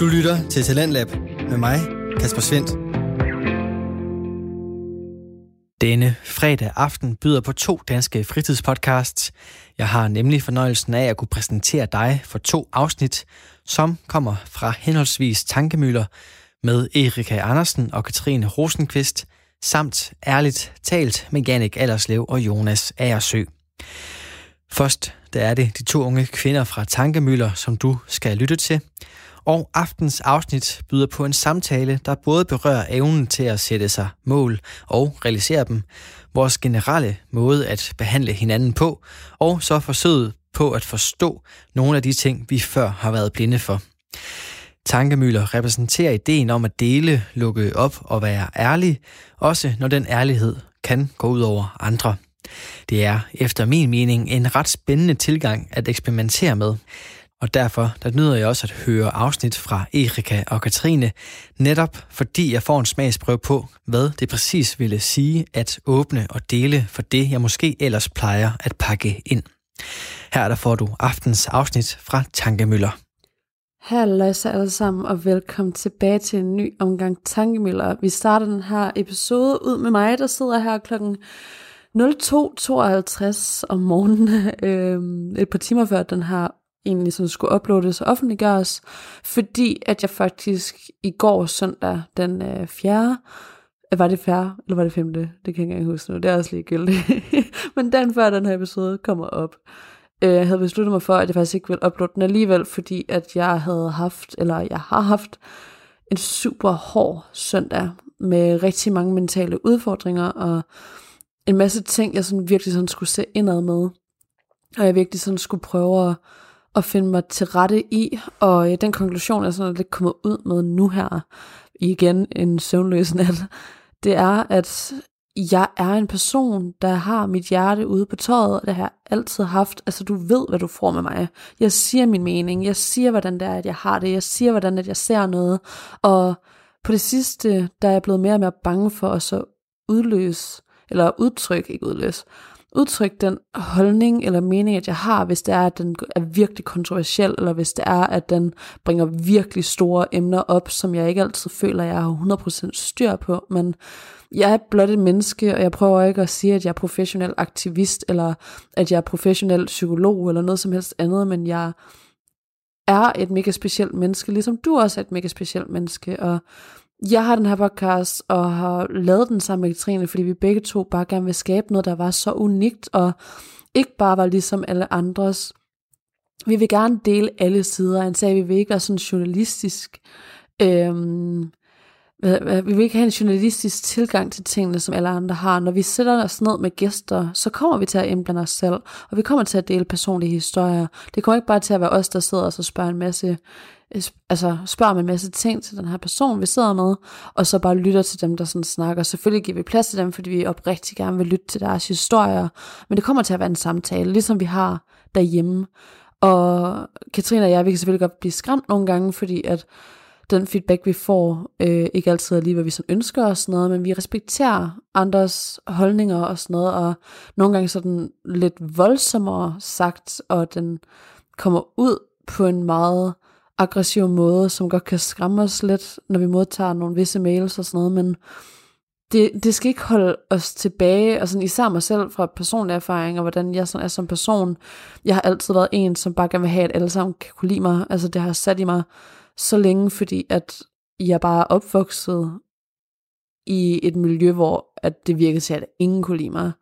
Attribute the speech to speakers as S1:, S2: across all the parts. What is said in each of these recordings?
S1: Du lytter til Talentlab med mig, Kasper Svendt. Denne fredag aften byder på to danske fritidspodcasts. Jeg har nemlig fornøjelsen af at kunne præsentere dig for to afsnit, som kommer fra henholdsvis Tankemøller med Erika Andersen og Katrine Rosenqvist, samt ærligt talt med Jannik Allerslev og Jonas Aersø. Først der er det de to unge kvinder fra Tankemøller, som du skal lytte til. Og aftens afsnit byder på en samtale, der både berører evnen til at sætte sig mål og realisere dem, vores generelle måde at behandle hinanden på, og så forsøget på at forstå nogle af de ting, vi før har været blinde for. Tankemøller repræsenterer ideen om at dele, lukke op og være ærlig, også når den ærlighed kan gå ud over andre. Det er efter min mening en ret spændende tilgang at eksperimentere med. Og derfor der nyder jeg også at høre afsnit fra Erika og Katrine, netop fordi jeg får en smagsprøve på, hvad det præcis ville sige at åbne og dele for det, jeg måske ellers plejer at pakke ind. Her der får du aftens afsnit fra Tankemøller.
S2: Hallo så alle sammen, og velkommen tilbage til en ny omgang Tankemøller. Vi starter den her episode ud med mig, der sidder her klokken 02.52 om morgenen, øh, et par timer før den her egentlig sådan skulle uploades og offentliggøres, fordi at jeg faktisk i går søndag den øh, 4. Øh, var det 4. eller var det 5. Det kan jeg ikke huske nu, det er også lige ligegyldigt. Men den før den her episode kommer op, øh, jeg havde besluttet mig for, at jeg faktisk ikke ville uploade den alligevel, fordi at jeg havde haft, eller jeg har haft, en super hård søndag med rigtig mange mentale udfordringer og en masse ting, jeg sådan virkelig sådan skulle se indad med. Og jeg virkelig sådan skulle prøve at, at finde mig til rette i. Og øh, den konklusion, jeg sådan lidt kommet ud med nu her, igen en søvnløs nat, det er, at jeg er en person, der har mit hjerte ude på tøjet, og det har jeg altid haft. Altså, du ved, hvad du får med mig. Jeg siger min mening. Jeg siger, hvordan det er, at jeg har det. Jeg siger, hvordan at jeg ser noget. Og på det sidste, der er jeg blevet mere og mere bange for at så udløse eller udtrykke, ikke udløse, udtrykke den holdning eller mening, at jeg har, hvis det er, at den er virkelig kontroversiel, eller hvis det er, at den bringer virkelig store emner op, som jeg ikke altid føler, jeg har 100% styr på, men jeg er blot et menneske, og jeg prøver ikke at sige, at jeg er professionel aktivist, eller at jeg er professionel psykolog, eller noget som helst andet, men jeg er et mega specielt menneske, ligesom du også er et mega specielt menneske, og jeg har den her podcast og har lavet den sammen med Katrine, fordi vi begge to bare gerne vil skabe noget, der var så unikt og ikke bare var ligesom alle andres. Vi vil gerne dele alle sider. Han sagde, sag. vi vil ikke være sådan journalistisk. Øhm, vi vil ikke have en journalistisk tilgang til tingene, som alle andre har. Når vi sætter os ned med gæster, så kommer vi til at indblande os selv, og vi kommer til at dele personlige historier. Det kommer ikke bare til at være os, der sidder og så spørger en masse Øh, altså spørger med en masse ting til den her person, vi sidder med, og så bare lytter til dem, der sådan snakker. Selvfølgelig giver vi plads til dem, fordi vi oprigtigt gerne vil lytte til deres historier, men det kommer til at være en samtale, ligesom vi har derhjemme. Og Katrine og jeg, vi kan selvfølgelig godt blive skræmt nogle gange, fordi at den feedback, vi får, øh, ikke altid er lige, hvad vi sådan ønsker og sådan noget, men vi respekterer andres holdninger og sådan noget, og nogle gange sådan lidt voldsommere sagt, og den kommer ud på en meget aggressive måder, som godt kan skræmme os lidt, når vi modtager nogle visse mails og sådan noget, men det, det skal ikke holde os tilbage, og sådan især mig selv fra personlige erfaringer, hvordan jeg sådan er som person. Jeg har altid været en, som bare gerne vil have, at alle sammen kan kunne lide mig. Altså det har sat i mig så længe, fordi at jeg bare er opvokset i et miljø, hvor at det virkede til, at ingen kunne lide mig.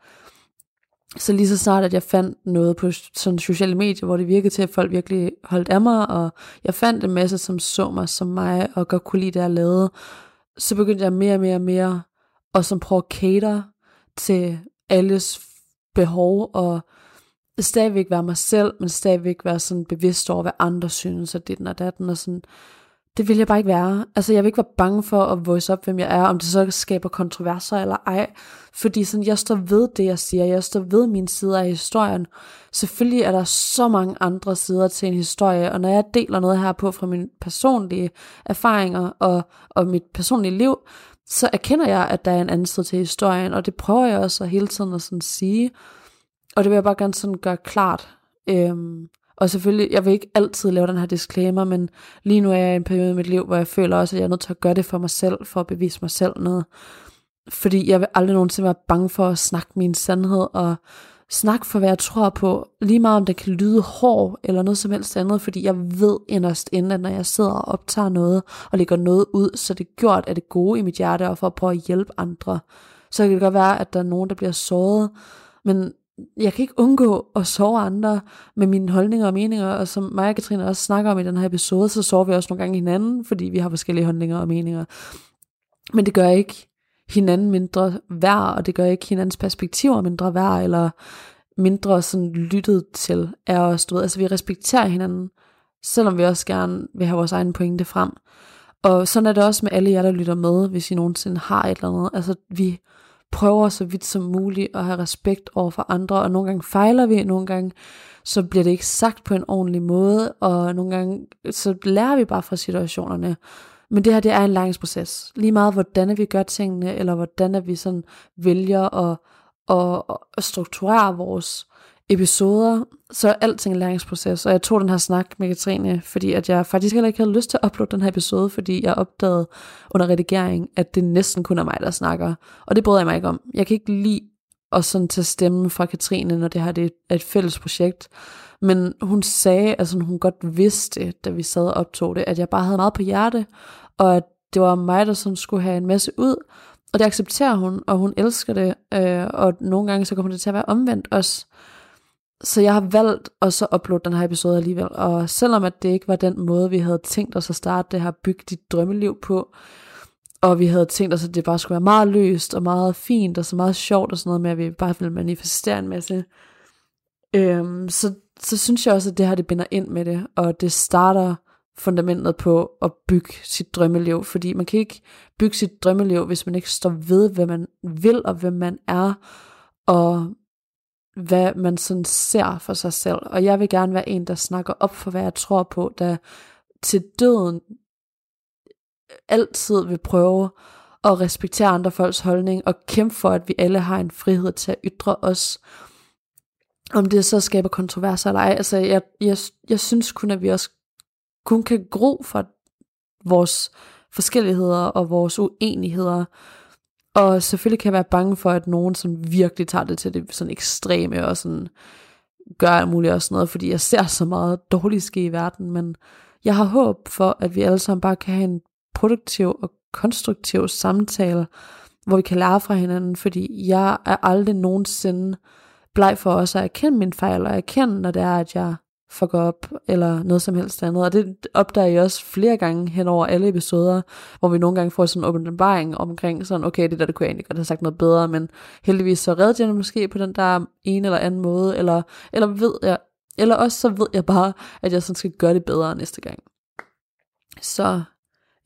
S2: Så lige så snart, at jeg fandt noget på sådan sociale medier, hvor det virkede til, at folk virkelig holdt af mig, og jeg fandt en masse, som så mig som mig, og godt kunne lide det, jeg lavede, så begyndte jeg mere og mere og mere at som prøve at cater til alles behov, og stadigvæk være mig selv, men stadigvæk være sådan bevidst over, hvad andre synes, og det og datten, og sådan, det vil jeg bare ikke være. Altså, jeg vil ikke være bange for at voice op, hvem jeg er, om det så skaber kontroverser eller ej. Fordi sådan, jeg står ved det, jeg siger. Jeg står ved min side af historien. Selvfølgelig er der så mange andre sider til en historie, og når jeg deler noget her på fra mine personlige erfaringer og, og mit personlige liv, så erkender jeg, at der er en anden side til historien, og det prøver jeg også hele tiden at sådan sige. Og det vil jeg bare gerne sådan gøre klart. Øhm, og selvfølgelig, jeg vil ikke altid lave den her disclaimer, men lige nu er jeg i en periode i mit liv, hvor jeg føler også, at jeg er nødt til at gøre det for mig selv, for at bevise mig selv noget. Fordi jeg vil aldrig nogensinde være bange for at snakke min sandhed, og snakke for, hvad jeg tror på, lige meget om det kan lyde hård, eller noget som helst andet, fordi jeg ved inderst inden, at når jeg sidder og optager noget, og lægger noget ud, så det er gjort af det gode i mit hjerte, og for at prøve at hjælpe andre. Så kan det godt være, at der er nogen, der bliver såret, men jeg kan ikke undgå at sove andre med mine holdninger og meninger, og som mig og Katrine også snakker om i den her episode, så sover vi også nogle gange hinanden, fordi vi har forskellige holdninger og meninger. Men det gør ikke hinanden mindre værd, og det gør ikke hinandens perspektiver mindre værd, eller mindre sådan lyttet til af os. Du ved, altså vi respekterer hinanden, selvom vi også gerne vil have vores egne pointe frem. Og sådan er det også med alle jer, der lytter med, hvis I nogensinde har et eller andet. Altså vi prøver så vidt som muligt at have respekt over for andre, og nogle gange fejler vi, nogle gange så bliver det ikke sagt på en ordentlig måde, og nogle gange så lærer vi bare fra situationerne. Men det her, det er en læringsproces. Lige meget, hvordan vi gør tingene, eller hvordan vi sådan vælger at, at, at strukturere vores episoder, så er alting en læringsproces. Og jeg tog den her snak med Katrine, fordi at jeg faktisk heller ikke havde lyst til at uploade den her episode, fordi jeg opdagede under redigering, at det næsten kun er mig, der snakker. Og det bryder jeg mig ikke om. Jeg kan ikke lide at sådan tage stemmen fra Katrine, når det her det er et fælles projekt. Men hun sagde, at altså, hun godt vidste, da vi sad og optog det, at jeg bare havde meget på hjerte, og at det var mig, der sådan skulle have en masse ud, og det accepterer hun, og hun elsker det, øh, og nogle gange så kommer det til at være omvendt også. Så jeg har valgt at så uploade den her episode alligevel, og selvom at det ikke var den måde, vi havde tænkt os at starte det her bygge dit drømmeliv på, og vi havde tænkt os, at det bare skulle være meget løst og meget fint og så meget sjovt og sådan noget med, at vi bare ville manifestere en masse, øhm, så, så synes jeg også, at det her det binder ind med det, og det starter fundamentet på at bygge sit drømmeliv, fordi man kan ikke bygge sit drømmeliv, hvis man ikke står ved, hvad man vil og hvem man er, og hvad man sådan ser for sig selv. Og jeg vil gerne være en, der snakker op for, hvad jeg tror på, der til døden altid vil prøve at respektere andre folks holdning, og kæmpe for, at vi alle har en frihed til at ytre os. Om det så skaber kontroverser eller ej. Altså, jeg, jeg, jeg synes kun, at vi også kun kan gro fra vores forskelligheder og vores uenigheder. Og selvfølgelig kan jeg være bange for, at nogen sådan virkelig tager det til det sådan ekstreme og sådan gør alt muligt og sådan noget, fordi jeg ser så meget dårligt ske i verden, men jeg har håb for, at vi alle sammen bare kan have en produktiv og konstruktiv samtale, hvor vi kan lære fra hinanden, fordi jeg er aldrig nogensinde bleg for os at erkende min fejl, og erkende, når det er, at jeg fuck op, eller noget som helst andet. Og det opdager jeg også flere gange hen over alle episoder, hvor vi nogle gange får sådan en åbenbaring omkring sådan, okay, det der, det kunne jeg egentlig godt have sagt noget bedre, men heldigvis så redder jeg måske på den der ene eller anden måde, eller, eller ved jeg, eller også så ved jeg bare, at jeg sådan skal gøre det bedre næste gang. Så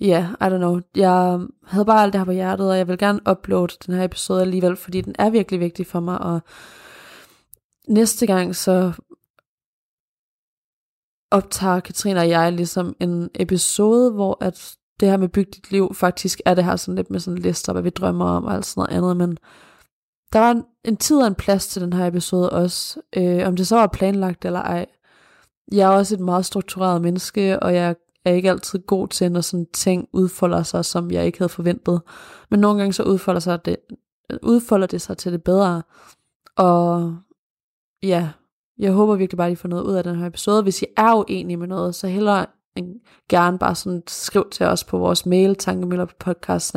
S2: ja, yeah, I don't know. Jeg havde bare alt det her på hjertet, og jeg vil gerne uploade den her episode alligevel, fordi den er virkelig vigtig for mig, og næste gang så optager Katrine og jeg ligesom en episode, hvor at det her med byg dit liv faktisk er det her sådan lidt med sådan lister, hvad vi drømmer om og alt sådan noget andet, men der var en, en tid og en plads til den her episode også, øh, om det så var planlagt eller ej. Jeg er også et meget struktureret menneske, og jeg er ikke altid god til, når sådan ting udfolder sig, som jeg ikke havde forventet. Men nogle gange så udfolder, sig det, udfolder det sig til det bedre. Og ja, jeg håber virkelig bare, at I får noget ud af den her episode. Hvis I er uenige med noget, så hellere gerne bare sådan skriv til os på vores mail, tankemøller på podcast,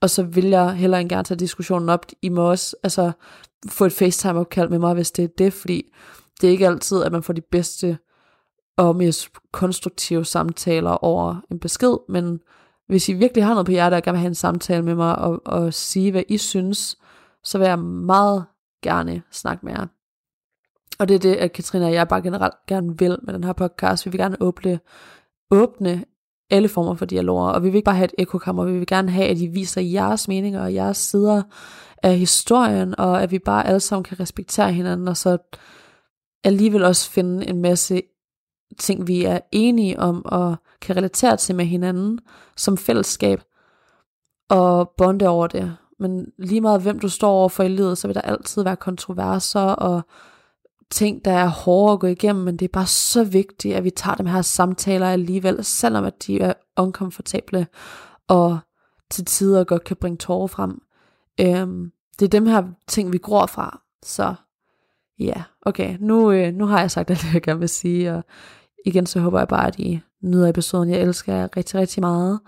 S2: og så vil jeg hellere end gerne tage diskussionen op. I må også altså, få et FaceTime-opkald med mig, hvis det er det, fordi det er ikke altid, at man får de bedste og mest konstruktive samtaler over en besked, men hvis I virkelig har noget på hjertet og gerne vil have en samtale med mig og, og sige, hvad I synes, så vil jeg meget gerne snakke med jer. Og det er det, at Katrine og jeg bare generelt gerne vil med den her podcast. Vi vil gerne åbne, åbne alle former for dialoger, og vi vil ikke bare have et ekokammer, vi vil gerne have, at I viser jeres meninger og jeres sider af historien, og at vi bare alle sammen kan respektere hinanden, og så alligevel også finde en masse ting, vi er enige om, og kan relatere til med hinanden som fællesskab, og bonde over det. Men lige meget hvem du står over for i livet, så vil der altid være kontroverser og ting, der er hårde at gå igennem, men det er bare så vigtigt, at vi tager dem her samtaler alligevel, selvom at de er ukomfortable, og til tider godt kan bringe tårer frem. Øhm, det er dem her ting, vi gror fra. Så ja, okay, nu, øh, nu har jeg sagt alt det, jeg gerne vil sige, og igen så håber jeg bare, at I nyder episoden. Jeg elsker jer rigtig, rigtig meget.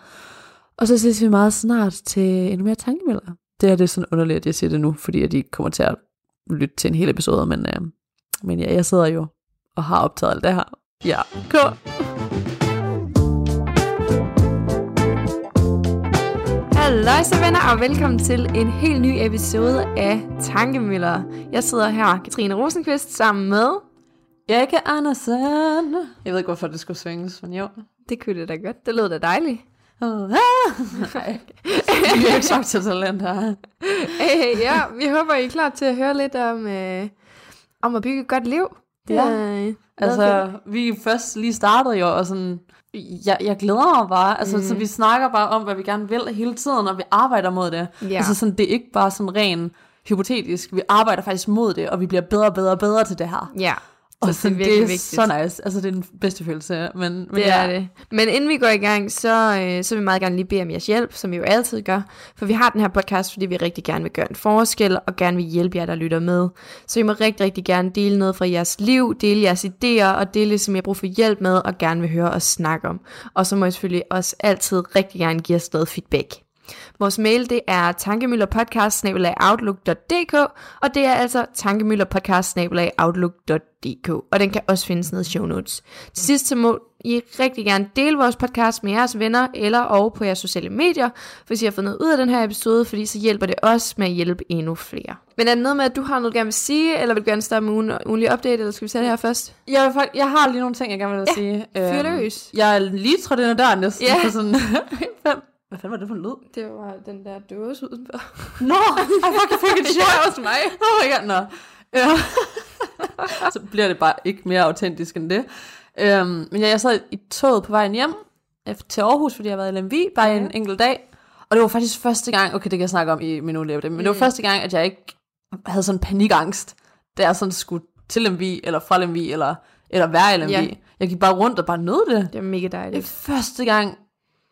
S2: Og så ses vi meget snart til endnu mere tankemøller. Det er det sådan underligt, at jeg siger det nu, fordi at I kommer til at lytte til en hel episode, men, øh, men ja, jeg sidder jo og har optaget alt det her. Ja, cool.
S3: Halløj så venner, og velkommen til en helt ny episode af Tankemøller. Jeg sidder her, Katrine Rosenqvist, sammen med...
S2: Erik Andersen. Jeg ved ikke, hvorfor det skulle svinges, men jo.
S3: Det kunne det da godt. Det lød da dejligt.
S2: Oh, ah. Det er ikke sagt til talent her.
S3: Hey, ja, vi håber, I er klar til at høre lidt om, øh, om at bygge et godt liv. Det
S2: Ja.
S3: er, øh,
S2: Altså, vi først lige startede jo, og sådan, jeg, jeg glæder mig bare. Altså, mm. så vi snakker bare om, hvad vi gerne vil hele tiden, og vi arbejder mod det.
S3: Ja.
S2: Altså, sådan, det er ikke bare sådan ren hypotetisk. Vi arbejder faktisk mod det, og vi bliver bedre og bedre og bedre til det her.
S3: ja,
S2: Og
S3: så det er virkelig
S2: det er
S3: vigtigt.
S2: så nice. Altså, det er den bedste følelse. Men, men
S3: det
S2: ja,
S3: er det. Men inden vi går i gang, så, øh, så vil vi meget gerne lige bede om jeres hjælp, som vi jo altid gør. For vi har den her podcast, fordi vi rigtig gerne vil gøre en forskel, og gerne vil hjælpe jer, der lytter med. Så I må rigtig, rigtig gerne dele noget fra jeres liv, dele jeres idéer, og dele det, som I har brug for hjælp med, og gerne vil høre os snakke om. Og så må I selvfølgelig også altid rigtig gerne give os noget feedback. Vores mail det er tankemøllerpodcast.outlook.dk og det er altså tankemøllerpodcast.outlook.dk og den kan også findes nede i show notes. Til sidst så må I rigtig gerne dele vores podcast med jeres venner eller og på jeres sociale medier, hvis I har fået noget ud af den her episode, fordi så hjælper det os med at hjælpe endnu flere. Men er det noget med, at du har noget, du gerne vil sige, eller vil du gerne starte med ugen, ugenlig update, eller skal vi tage det her først?
S2: jeg, vil jeg har lige nogle ting, jeg gerne vil
S3: Ja,
S2: sige.
S3: fyr
S2: Øhm,
S3: løs.
S2: Jeg er lige trådt ind ad døren næsten.
S3: Ja.
S2: Sådan. Hvad fanden var det for en lyd?
S3: Det var den der dåse udenfor.
S2: Nå, I fucking
S3: Det
S2: shit.
S3: er også mig.
S2: Oh my god, nå. Ja. så bliver det bare ikke mere autentisk end det. Øhm, men ja, jeg sad i toget på vejen hjem øh, til Aarhus, fordi jeg har været i Lemvi, bare
S3: Ja.
S2: en enkelt dag. Og det var faktisk første gang, okay, det kan jeg snakke om i min uge, men det var
S3: Mm.
S2: første gang, at jeg ikke havde sådan panikangst, da jeg sådan skulle til Lemvi, eller fra Lemvi, eller, eller være i Lemvi.
S3: Ja.
S2: Jeg gik bare rundt og bare nød det.
S3: Det er mega
S2: Det
S3: dejligt.
S2: første gang,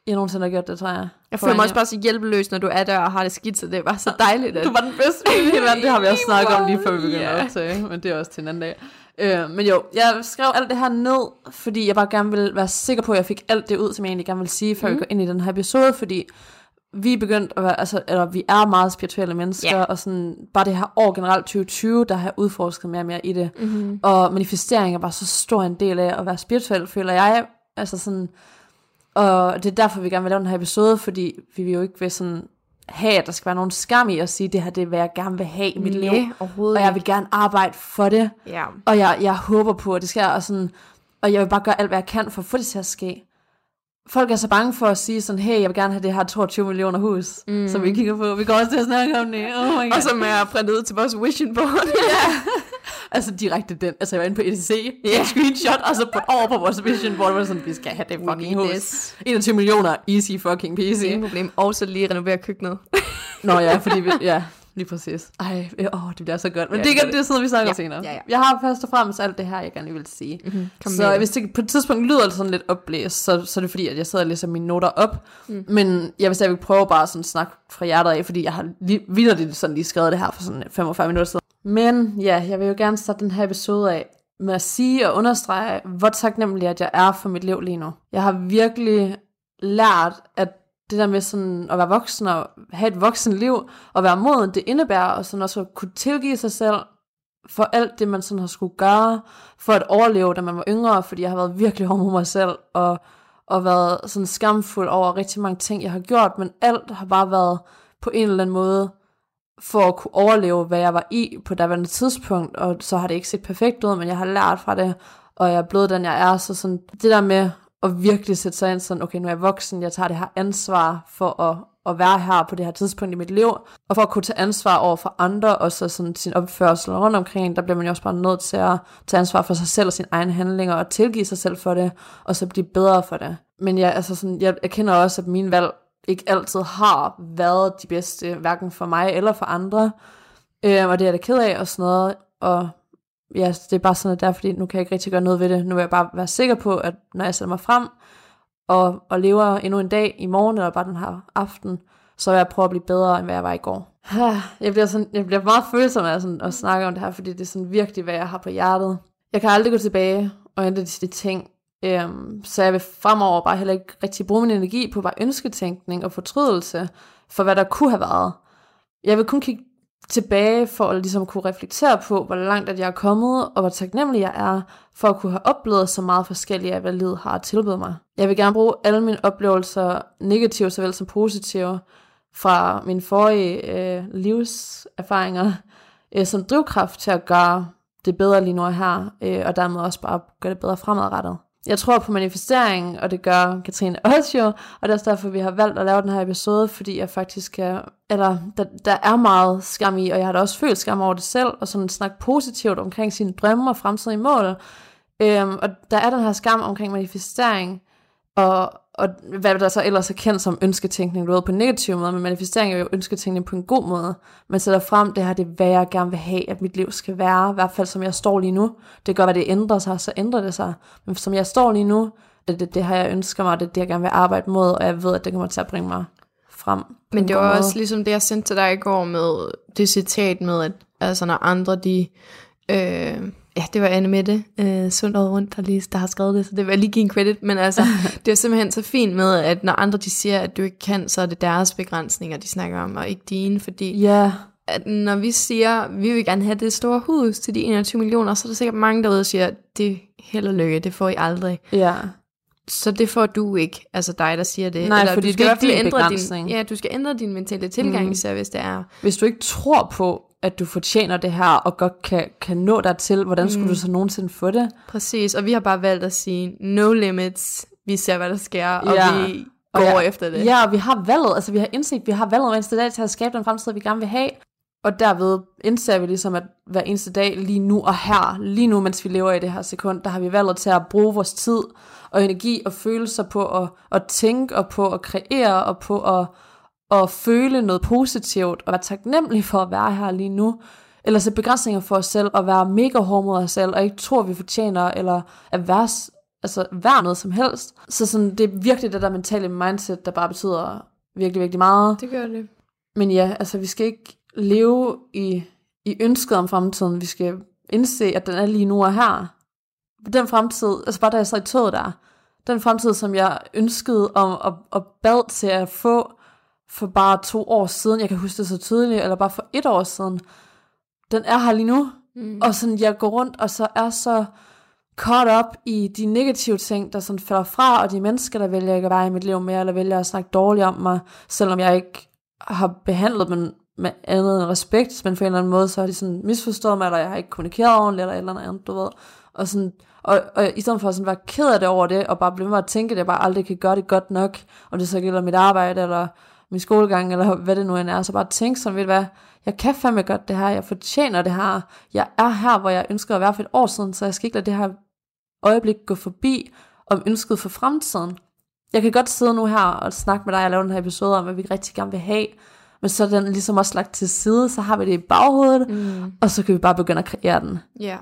S2: jeg nogensinde har gjort det, tror jeg.
S3: Jeg føler mig også bare så hjælpeløs, når du er der og har det skidt, så det bare så dejligt. At...
S2: Du var den bedste det har vi også snakket om lige før vi begyndte
S3: Ja.
S2: at optage, men det er også til en anden dag. Øh, men jo, jeg skrev alt det her ned, fordi jeg bare gerne ville være sikker på, at jeg fik alt det ud, som jeg egentlig gerne ville sige, før mm. vi går ind i den her episode, fordi vi er begyndt at være, altså, eller vi er meget spirituelle mennesker,
S3: Ja.
S2: og sådan, bare det her år generelt 2020, der har udforsket mere og mere i det.
S3: Mm-hmm.
S2: Og manifestering er bare så stor en del af at være spirituel, føler jeg. Altså sådan, og det er derfor, vi gerne vil lave den her episode, fordi vi vil jo ikke vil sådan have, at der skal være nogen skam i at sige, det her det er, hvad jeg gerne vil have i mit liv.
S3: overhovedet
S2: Og jeg vil gerne arbejde for det.
S3: Ja.
S2: Og jeg, jeg håber på, at det sker. Og, sådan, og jeg vil bare gøre alt, hvad jeg kan for at få det til at ske. Folk er så bange for at sige sådan, hey, jeg vil gerne have det her 22 millioner hus, mm. som vi kigger på. Vi går også til at snakke om det. Oh my God.
S3: Og som er printet ud til vores vision board.
S2: Altså direkte den. Altså jeg var inde på ETC, yeah. en screenshot, og så på over på vores vision, hvor det var sådan, vi skal have det fucking hus.
S3: this.
S2: 21 millioner, easy fucking peasy.
S3: Ingen problem. Og så lige renovere køkkenet.
S2: Nå ja, fordi vi, ja, lige præcis. Ej, øh, åh, det bliver så godt. Men
S3: Ja,
S2: det,
S3: det
S2: er, det er sådan, vi snakker
S3: Ja,
S2: senere.
S3: ja, ja.
S2: Jeg har først og fremmest alt det her, jeg gerne vil sige.
S3: Mm-hmm. Kom
S2: så hvis det på et tidspunkt lyder sådan lidt opblæst, så, så er det fordi, at jeg sidder og læser mine noter op. Mm. Men jeg vil stadigvæk prøve bare sådan at snakke fra hjertet af, fordi jeg har lige, vidderligt sådan lige skrevet det her for sådan 45 minutter siden. Men ja, jeg vil jo gerne starte den her episode af med at sige og understrege, hvor taknemmelig at jeg er for mit liv lige nu. Jeg har virkelig lært, at det der med sådan at være voksen og have et voksen liv og være moden, det indebærer og sådan også at kunne tilgive sig selv for alt det, man sådan har skulle gøre for at overleve, da man var yngre, fordi jeg har været virkelig hård mod mig selv og, og været sådan skamfuld over rigtig mange ting, jeg har gjort, men alt har bare været på en eller anden måde for at kunne overleve, hvad jeg var i på daværende tidspunkt, og så har det ikke set perfekt ud, men jeg har lært fra det, og jeg er blevet den, jeg er, så sådan, det der med at virkelig sætte sig ind sådan, okay, nu er jeg voksen, jeg tager det her ansvar for at, at være her på det her tidspunkt i mit liv, og for at kunne tage ansvar over for andre, og så sådan sin opførsel rundt omkring, der bliver man jo også bare nødt til at tage ansvar for sig selv og sine egne handlinger, og tilgive sig selv for det, og så blive bedre for det. Men jeg, altså sådan, jeg erkender også, at mine valg ikke altid har været de bedste, hverken for mig eller for andre, øh, og det er jeg da ked af og sådan noget, og ja, det er bare sådan, at der, fordi nu kan jeg ikke rigtig gøre noget ved det. Nu vil jeg bare være sikker på, at når jeg sætter mig frem, og, og lever endnu en dag i morgen, eller bare den her aften, så vil jeg prøve at blive bedre, end hvad jeg var i går. Ah, jeg bliver, sådan, jeg bliver meget følsom af sådan, at snakke om det her, fordi det er sådan virkelig, hvad jeg har på hjertet. Jeg kan aldrig gå tilbage og ændre de, de ting, øhm, så jeg vil fremover bare heller ikke rigtig bruge min energi på bare ønsketænkning og fortrydelse for, hvad der kunne have været. Jeg vil kun kigge tilbage for at ligesom kunne reflektere på, hvor langt at jeg er kommet, og hvor taknemmelig jeg er for at kunne have oplevet så meget forskelligt af, hvad livet har tilbudt mig. Jeg vil gerne bruge alle mine oplevelser, negative såvel som positive, fra mine forrige øh, livserfaringer, øh, som drivkraft til at gøre det bedre lige nu og her, øh, og dermed også bare gøre det bedre fremadrettet. Jeg tror på manifestering, og det gør Katrine også jo, og det er også derfor, vi har valgt at lave den her episode, fordi jeg faktisk kan, eller der, der er meget skam i, og jeg har da også følt skam over det selv, og sådan snakke positivt omkring sine drømme og fremtidige mål. Øhm, og der er den her skam omkring manifestering, og, og hvad der så ellers er kendt som ønsketænkning, du ved, på en negativ måde, men manifestering er jo ønsketænkning på en god måde. Man sætter frem, det her det er, hvad jeg gerne vil have, at mit liv skal være, i hvert fald som jeg står lige nu. Det gør, at det ændrer sig, så ændrer det sig. Men som jeg står lige nu, det er det, det her, jeg ønsker mig, det er det, jeg gerne vil arbejde mod, og jeg ved, at det kommer til at bringe mig frem.
S3: Men det var også måde. ligesom det, jeg sendte til dig i går med det citat med, at altså, når andre de... Øh, Ja, det var Anne Mette øh, Sundhed Rundt, der, lige, der har skrevet det, så det jeg lige give en credit. Men altså, det er simpelthen så fint med, at når andre de siger, at du ikke kan, så er det deres begrænsninger, de snakker om, og ikke dine. Fordi
S2: ja.
S3: at når vi siger, vi vil gerne have det store hus til de 21 millioner, så er der sikkert mange derude, der siger, det held og lykke, det får I aldrig.
S2: Ja.
S3: Så det får du ikke, altså dig, der siger det.
S2: Nej, Eller fordi
S3: du skal
S2: det er din
S3: ændre din, Ja, du skal ændre din mentale tilgang, mm. især hvis det er.
S2: Hvis du ikke tror på, at du fortjener det her, og godt kan, kan nå dig til, hvordan skulle mm. du så nogensinde få det?
S3: Præcis, og vi har bare valgt at sige, no limits, vi ser, hvad der sker, og ja. vi går og ja, efter det.
S2: Ja, og vi har valget, altså vi har indset, vi har valget hver eneste dag til at skabe den fremtid, vi gerne vil have, og derved indser vi ligesom, at hver eneste dag, lige nu og her, lige nu, mens vi lever i det her sekund, der har vi valgt til at bruge vores tid og energi og følelser på at, at tænke og på at kreere og på at at føle noget positivt, og være taknemmelig for at være her lige nu, eller sætte begrænsninger for os selv, og være mega hård mod os selv, og ikke tro, at vi fortjener, eller at være, altså, være noget som helst. Så sådan, det er virkelig det der mentale mindset, der bare betyder virkelig, virkelig meget.
S3: Det gør det.
S2: Men ja, altså vi skal ikke leve i, i ønsket om fremtiden. Vi skal indse, at den er lige nu og her. Den fremtid, altså bare da jeg sad i toget der, den fremtid, som jeg ønskede om og, og bad til at få, for bare to år siden, jeg kan huske det så tydeligt, eller bare for et år siden, den er her lige nu. Mm. Og sådan, jeg går rundt, og så er så caught up i de negative ting, der sådan falder fra, og de mennesker, der vælger ikke at være i mit liv mere, eller vælger at snakke dårligt om mig, selvom jeg ikke har behandlet dem med andet end respekt, men på en eller anden måde, så har de sådan misforstået mig, eller jeg har ikke kommunikeret ordentligt, eller et eller andet, du ved. Og, sådan, og, og i stedet for at sådan være ked af det over det, og bare blive med at tænke, at jeg bare aldrig kan gøre det godt nok, om det så gælder mit arbejde, eller min skolegang, eller hvad det nu end er, så bare tænk sådan, ved du hvad, jeg kan fandme godt det her, jeg fortjener det her, jeg er her, hvor jeg ønsker at være for et år siden, så jeg skal ikke lade det her øjeblik gå forbi, om ønsket for fremtiden. Jeg kan godt sidde nu her og snakke med dig og lave den her episode om, hvad vi rigtig gerne vil have, men så er den ligesom også lagt til side, så har vi det i baghovedet, mm. og så kan vi bare begynde at kreere den.
S3: Ja,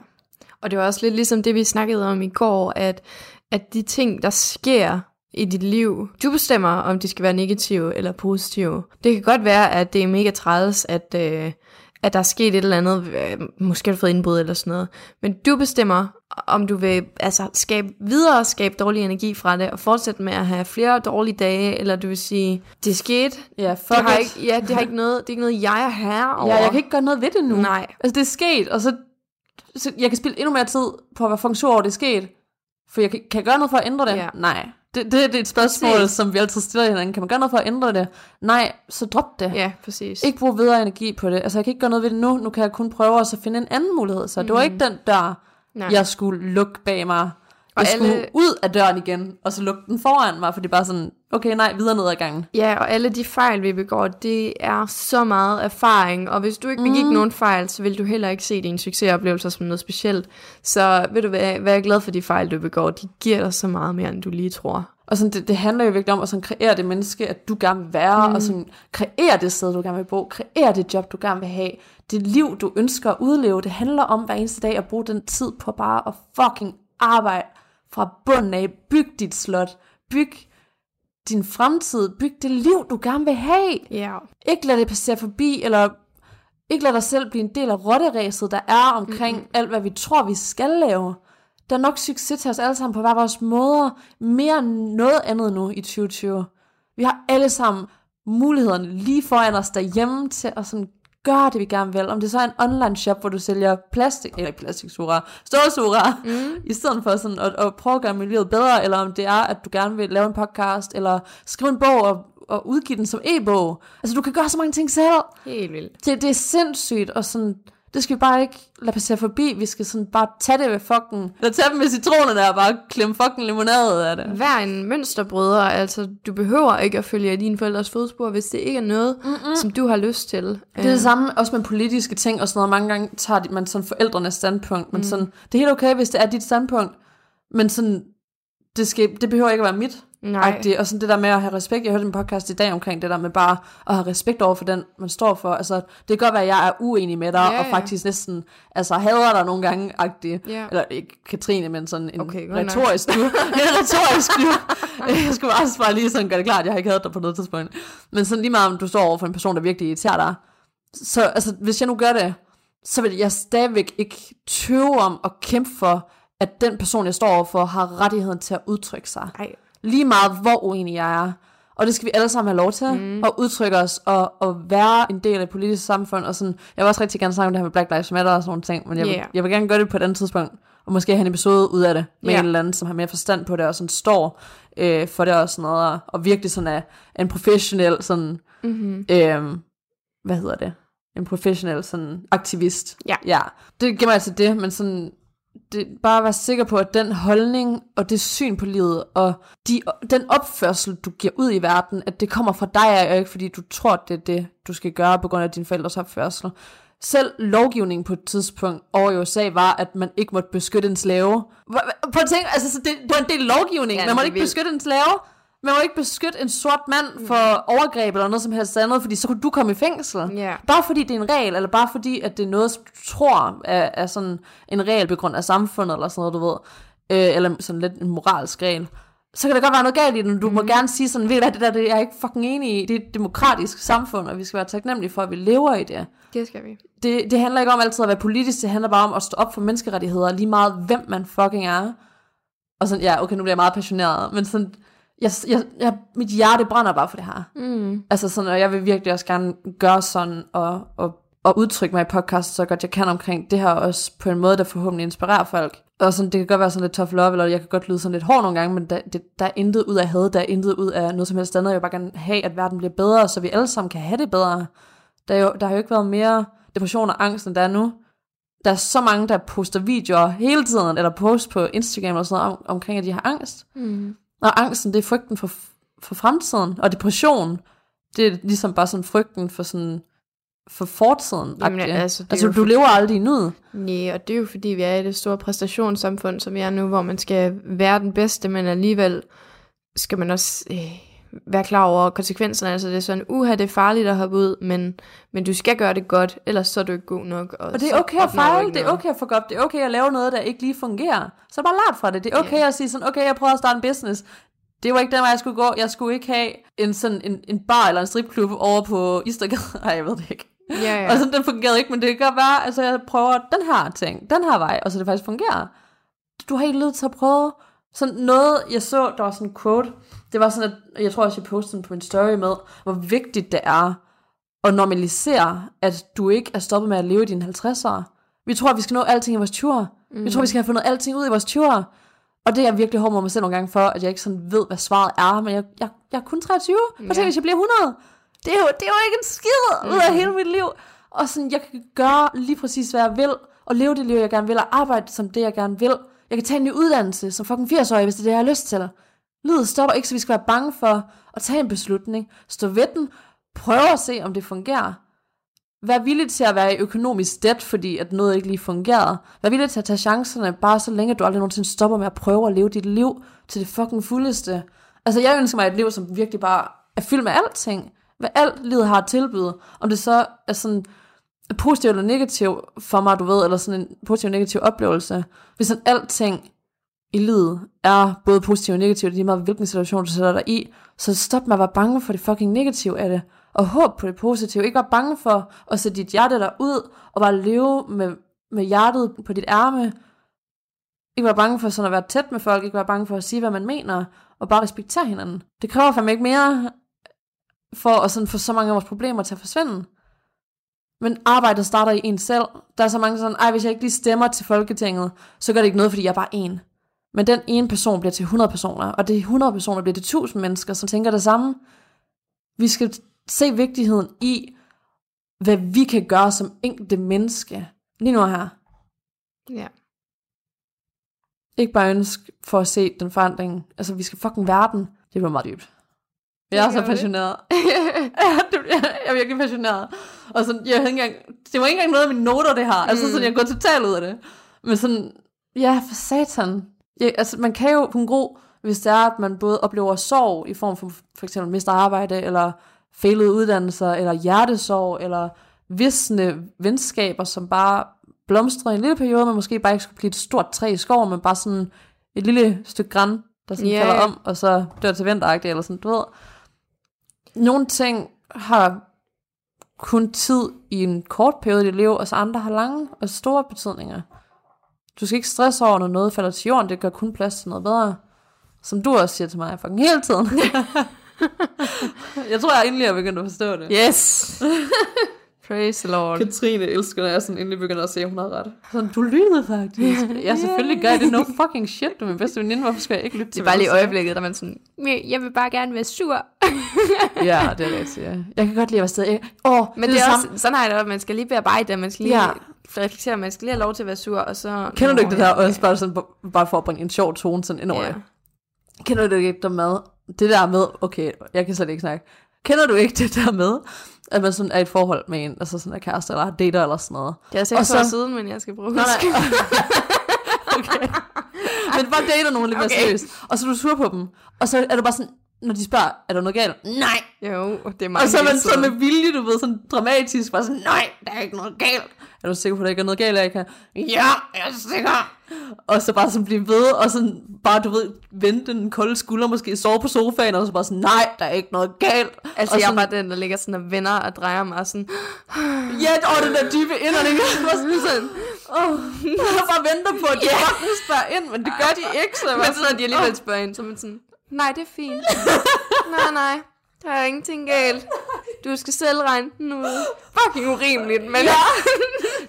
S3: og det var også lidt ligesom det, vi snakkede om i går, at, at de ting, der sker i dit liv. Du bestemmer, om de skal være negative eller positive. Det kan godt være, at det er mega træls, at, øh, at der er sket et eller andet, øh, måske har du fået indbrud eller sådan noget. Men du bestemmer, om du vil altså, skabe videre skabe dårlig energi fra det, og fortsætte med at have flere dårlige dage, eller du vil sige, det er sket.
S2: Ja,
S3: fuck det har ikke, ja, det har ikke noget, det er ikke noget, jeg er her over.
S2: Ja, jeg kan ikke gøre noget ved det nu.
S3: Nej.
S2: Altså, det er sket, og så, så jeg kan spille endnu mere tid på at være funktion over, det er sket. For jeg kan, kan jeg gøre noget for at ændre det?
S3: Ja.
S2: Nej. Det, det, det er et spørgsmål, præcis. som vi altid stiller hinanden. Kan man gøre noget for at ændre det? Nej, så drop det.
S3: Ja, præcis.
S2: Ikke bruge videre energi på det. Altså, jeg kan ikke gøre noget ved det nu. Nu kan jeg kun prøve at finde en anden mulighed. Så mm. det var mhm. ikke den der, Nej. jeg skulle lukke bag mig. Og jeg
S3: alle-
S2: skulle ud af døren igen, og så lukke den foran mig, for det er bare sådan, okay, nej, videre ned ad gangen.
S3: Ja, og alle de fejl, vi begår, det er så meget erfaring, og hvis du ikke begik mm. nogen fejl, så vil du heller ikke se dine succesoplevelser som noget specielt. Så ved du hvad, vær glad for de fejl, du begår. De giver dig så meget mere, end du lige tror.
S2: Og sådan, det, det handler jo virkelig om at sådan kreere det menneske, at du gerne vil være, mm. og sådan kreere det sted, du gerne vil bo, kreere det job, du gerne vil have, det liv, du ønsker at udleve. Det handler om hver eneste dag at bruge den tid på bare at fucking arbejde fra bunden af. Byg dit slot, byg din fremtid, byg det liv, du gerne vil have.
S3: Ja.
S2: Ikke lad det passere forbi, eller ikke lad dig selv blive en del af rotteræset, der er omkring mm-hmm. alt, hvad vi tror, vi skal lave. Der er nok succes til os alle sammen på hver vores måder, mere end noget andet nu i 2020. Vi har alle sammen mulighederne lige foran os derhjemme til at sådan gøre det, vi gerne vil. Om det så er en online shop, hvor du sælger plastik, eller ikke plastiksugerør, stålsugerør, mm. i stedet for sådan at, at prøve at gøre miljøet bedre, eller om det er, at du gerne vil lave en podcast, eller skrive en bog og, og udgive den som e-bog. Altså, du kan gøre så mange ting selv.
S3: Helt vildt.
S2: Det, det er sindssygt, og sådan, det skal vi bare ikke lade passere forbi. Vi skal sådan bare tage det ved fucking, eller tage dem med citronerne og bare klemme fucking limonade af det.
S3: Vær en mønsterbryder, altså du behøver ikke at følge dine forældres fodspor, hvis det ikke er noget, Mm-mm. som du har lyst til.
S2: Det er det samme også med politiske ting og sådan noget. Mange gange tager man sådan forældrenes standpunkt, men mm. sådan, det er helt okay, hvis det er dit standpunkt, men sådan, det, skal, det behøver ikke at være mit.
S3: Nej.
S2: Agtigt. Og sådan det der med at have respekt. Jeg hørte en podcast i dag omkring det der med bare at have respekt over for den, man står for. Altså, det kan godt være, at jeg er uenig med dig,
S3: Ja,
S2: og
S3: ja.
S2: faktisk næsten altså, hader dig nogle gange. Agtigt.
S3: Ja.
S2: Eller ikke Katrine, men sådan en
S3: Okay,
S2: retorisk du. en retorisk du. Jeg skulle også bare lige sådan gøre det klart, jeg har ikke hadet dig på noget tidspunkt. Men sådan lige meget, om du står over for en person, der virkelig irriterer dig. Så altså, hvis jeg nu gør det, så vil jeg stadigvæk ikke tøve om at kæmpe for, at den person, jeg står overfor, har rettigheden til at udtrykke sig.
S3: Ej,
S2: Lige meget, hvor uenig jeg er. Og det skal vi alle sammen have lov til, mm. at udtrykke os, og, og være en del af et politisk samfund. Og sådan, jeg vil også rigtig gerne snakke om det her med Black Lives Matter og sådan nogle ting, men jeg, vil,
S3: Yeah.
S2: jeg vil gerne gøre det på et andet tidspunkt, og måske have en episode ud af det, med
S3: Ja.
S2: en eller anden, som har mere forstand på det, og sådan står øh, for det og sådan noget, og, og virkelig sådan er en professionel sådan,
S3: mm-hmm.
S2: øh, hvad hedder det? En professionel sådan aktivist.
S3: Ja.
S2: ja. Det giver mig altså det, men sådan, det, bare være sikker på, at den holdning og det syn på livet, og de, den opførsel, du giver ud i verden, at det kommer fra dig, og ikke fordi du tror, det er det, du skal gøre på grund af dine forældres opførsel. Selv lovgivningen på et tidspunkt over i USA var, at man ikke måtte beskytte en slave. Prøv at tænke, altså, så det, det var en del lovgivning.
S3: Ja,
S2: man må
S3: det er
S2: ikke
S3: vildt.
S2: beskytte en slave. Man må ikke beskytte en sort mand for overgreb eller noget som helst andet, fordi så kunne du komme i fængsel.
S3: Ja.
S2: Bare fordi det er en regel, eller bare fordi, at det er noget, som du tror er, er sådan en regel på grund af samfundet, eller sådan noget, du ved. Øh, eller sådan lidt en moralsk regel. Så kan der godt være noget galt i den. Du mm. må gerne sige sådan, ved du hvad, det der det er jeg ikke fucking enig i. Det er et demokratisk samfund, og vi skal være taknemmelige for, at vi lever i det.
S3: Det skal vi.
S2: det. Det handler ikke om altid at være politisk, det handler bare om at stå op for menneskerettigheder, lige meget hvem man fucking er. Og sådan, ja, okay, nu bliver jeg meget passioneret, men sådan, jeg, jeg, jeg, mit hjerte brænder bare for det her.
S3: Mm.
S2: Altså sådan, og jeg vil virkelig også gerne gøre sådan, og, og, og udtrykke mig i podcast så godt jeg kan omkring det her også på en måde, der forhåbentlig inspirerer folk. Og sådan, det kan godt være sådan lidt tough love, eller jeg kan godt lyde sådan lidt hård nogle gange, men der, det, der er intet ud af had, der er intet ud af noget som helst andet. Jeg vil bare gerne have, at verden bliver bedre, så vi alle sammen kan have det bedre. Der, er jo, der har jo ikke været mere depression og angst, end der er nu. Der er så mange, der poster videoer hele tiden, eller post på Instagram og sådan noget, om, omkring, at de har angst.
S3: Mm.
S2: Og angsten, det er frygten for, for fremtiden. Og depression, det er ligesom bare sådan frygten for sådan for fortiden.
S3: Jamen, altså,
S2: altså du lever aldrig i nuet.
S3: Nej, og det er jo fordi, vi er i det store præstationssamfund, som vi er nu, hvor man skal være den bedste, men alligevel skal man også øh, være klar over konsekvenserne. Altså det er sådan, uha, det er farligt at hoppe ud, men, men du skal gøre det godt, ellers så er du ikke god nok. Og,
S2: Og det er okay at fejle, det er
S3: noget.
S2: okay at fuck op, det er okay at lave noget, der ikke lige fungerer. Så bare lart fra det. Det er okay
S3: Ja.
S2: at sige sådan, okay, jeg prøver at starte en business. Det var ikke den vej, jeg skulle gå. Jeg skulle ikke have en, sådan, en, en bar eller en stripklub over på Istergade. Ej, jeg ved det ikke.
S3: Ja, ja.
S2: Og sådan, den fungerede ikke, men det kan være, altså jeg prøver den her ting, den her vej, og så det faktisk fungerer. Du har ikke lyst til at prøve. Sådan noget, jeg så, der var sådan en quote, det var sådan, at jeg tror også, jeg postede den på min story med, hvor vigtigt det er at normalisere, at du ikke er stoppet med at leve i dine 50'ere. Vi tror, at vi skal nå alting i vores 20'ere. Mm. Vi tror, vi skal have fundet alting ud i vores 20'ere. Og det er jeg virkelig hård mod mig selv nogle gange for, at jeg ikke sådan ved, hvad svaret er, men jeg, jeg, jeg er kun 23. Hvad tænker hvis jeg bliver 100? Det er jo, det er jo ikke en skid ud af hele mit liv. Og sådan, jeg kan gøre lige præcis, hvad jeg vil, og leve det liv, jeg gerne vil, og arbejde som det, jeg gerne vil. Jeg kan tage en ny uddannelse som fucking 80-årig, hvis det er det, jeg har lyst til. Livet stopper ikke, så vi skal være bange for at tage en beslutning. Stå ved den. Prøve at se, om det fungerer. Vær villig til at være i økonomisk debt, fordi at noget ikke lige fungerede. Vær villig til at tage chancerne, bare så længe du aldrig nogensinde stopper med at prøve at leve dit liv til det fucking fuldeste. Altså, jeg ønsker mig et liv, som virkelig bare er fyldt med alting. Hvad alt livet har at tilbyde. Om det så er sådan positiv eller negativ for mig, du ved, eller sådan en positiv og negativ oplevelse. Hvis sådan alting i livet er både positivt og negativt, lige meget hvilken situation du sætter dig i, så stop med at være bange for det fucking negative af det, og håb på det positive. Ikke være bange for at sætte dit hjerte der ud, og bare leve med, med hjertet på dit ærme. Ikke være bange for sådan at være tæt med folk, ikke være bange for at sige, hvad man mener, og bare respektere hinanden. Det kræver fandme ikke mere for at sådan få så mange af vores problemer til at forsvinde. Men arbejdet starter i en selv. Der er så mange sådan, ej, hvis jeg ikke lige stemmer til Folketinget, så gør det ikke noget, fordi jeg er bare en. Men den ene person bliver til 100 personer, og det 100 personer bliver til 1000 mennesker, som tænker det samme. Vi skal se vigtigheden i, hvad vi kan gøre som enkelte menneske. Lige nu her.
S3: Ja.
S2: Ikke bare ønske for at se den forandring. Altså, vi skal fucking verden. Det bliver meget dybt. Jeg er så passioneret. Jeg er virkelig passioneret. Og sådan, jeg havde ikke engang, det var ikke engang noget af mine noter, det her. Altså
S3: Mm.
S2: sådan, jeg går totalt ud af det. Men sådan, ja, for satan. Ja, altså, man kan jo kun gro, hvis det er, at man både oplever sorg i form for for eksempel mister arbejde, eller failede uddannelser, eller hjertesorg, eller visne venskaber, som bare blomstrer i en lille periode, men måske bare ikke skulle blive et stort træ i skoven, men bare sådan et lille stykke græn, der sådan yeah. falder om, og så dør til vinteragtigt, eller sådan, du ved. Nogle ting har kun tid i en kort periode i liv, og så andre har lange og store betydninger. Du skal ikke stresse over, når noget falder til jorden, det gør kun plads til noget bedre. Som du også siger til mig fucking hele tiden. jeg tror, jeg endelig er begyndt at forstå det.
S3: Yes. Praise the Lord.
S2: Katrine elsker, når jeg sådan endelig begynder at se, at hun har ret. Sådan, du lyttede faktisk. Ja, selvfølgelig gør jeg det. No fucking shit, du er min bedste veninde. Hvorfor skal jeg ikke lytte
S3: Det
S2: til
S3: er bare lige øjeblikket, der er man sådan, "Men jeg vil bare gerne være sur.
S2: Ja, det er rigtigt, ja. Jeg kan godt lide at være sted. Åh,
S3: Men det, er
S2: samme-
S3: også, sådan har jeg det, også. man skal lige bearbejde det, man skal lige
S2: Ja.
S3: Reflektere, man skal lige have lov til at være sur, og så...
S2: Kender du ikke det der, også bare, sådan, bare for at bringe en sjov tone sådan ind over
S3: Ja.
S2: det? Kender du ikke det med, det der med, okay, jeg kan slet ikke snakke. Kender du ikke det der med, at man sådan er i et forhold med en, altså sådan er kæreste eller dater eller sådan noget?
S3: Det er seks
S2: så-
S3: år siden, men jeg skal bruge
S2: Nej, nej. okay. Men bare dater nogen lidt mere
S3: Okay.
S2: seriøst. Og så er du sur på dem. Og så er du bare sådan, når de spørger, er der noget galt? Nej.
S3: Jo, det er meget
S2: Og så er man sådan med vilje, du ved, sådan dramatisk, bare sådan, nej, der er ikke noget galt. Er du sikker på, at der ikke er noget galt, Erika? Ja, jeg er sikker. Og så bare sådan blive ved, og sådan bare, du ved, vente den kolde skulder, måske sove på sofaen, og så bare sådan, nej, der er ikke noget galt.
S3: Altså,
S2: og
S3: jeg er
S2: sådan,
S3: bare den, der ligger sådan og vender og drejer mig og sådan...
S2: Ja, og den der dybe indånding. Jeg var sådan, åh, jeg bare venter på, at de
S3: Ja.
S2: fucking spørger ind, men det gør de ikke. Så
S3: Men så når de alligevel spørger ind, så er man sådan... Nej, det er fint. nej, nej. Der er ingenting galt. Du skal selv regne den ud. Fucking urimeligt, men...
S2: Ja.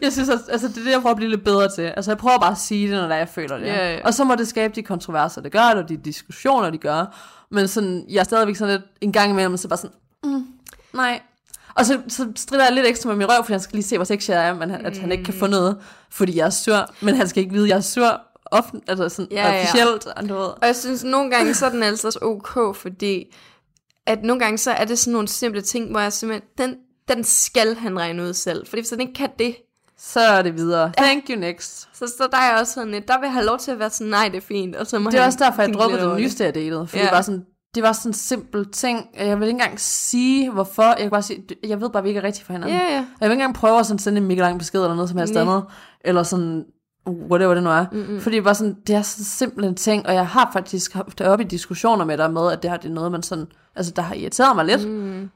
S2: Jeg synes, at, altså, det er det, jeg prøver at blive lidt bedre til. Altså, jeg prøver bare at sige det, når jeg føler det.
S3: Ja, ja.
S2: Og så må det skabe de kontroverser, det gør, eller de diskussioner, de gør. Men sådan, jeg er stadigvæk sådan lidt, en gang imellem, så bare sådan, mm, nej. Og så, så strider jeg lidt ekstra med min røv, fordi han skal lige se, hvor sexy jeg er, men han, at han ikke kan få noget, fordi jeg er sur. Men han skal ikke vide, at jeg er sur often, altså sådan
S3: Ja, ja.
S2: officielt, du ved.
S3: Og jeg synes, nogle gange så er den altså også ok, fordi at nogle gange så er det sådan nogle simple ting, hvor jeg simpelthen, den, den skal han regne ud selv. Fordi hvis han ikke kan det,
S2: Så er det videre. Thank you next.
S3: så, så der er også sådan lidt, der vil jeg have lov til at være sådan, nej, det er fint. Og så må
S2: Det er også derfor, jeg droppede den nyeste, jeg datede. Fordi
S3: Ja.
S2: det var sådan, det var sådan en simpel ting. Jeg vil ikke engang sige, hvorfor. Jeg kan bare sige, jeg ved bare, at vi ikke er rigtige for hinanden.
S3: Ja, ja.
S2: Jeg vil ikke engang prøve at sådan sende en mega lang besked eller noget som helst andet. Eller sådan, whatever det nu er.
S3: Mm-mm.
S2: Fordi det var sådan, det er så simpel en ting, og jeg har faktisk haft det op i diskussioner med dig med, at det her det er noget, man sådan, altså der har irriteret mig lidt.
S3: Mm.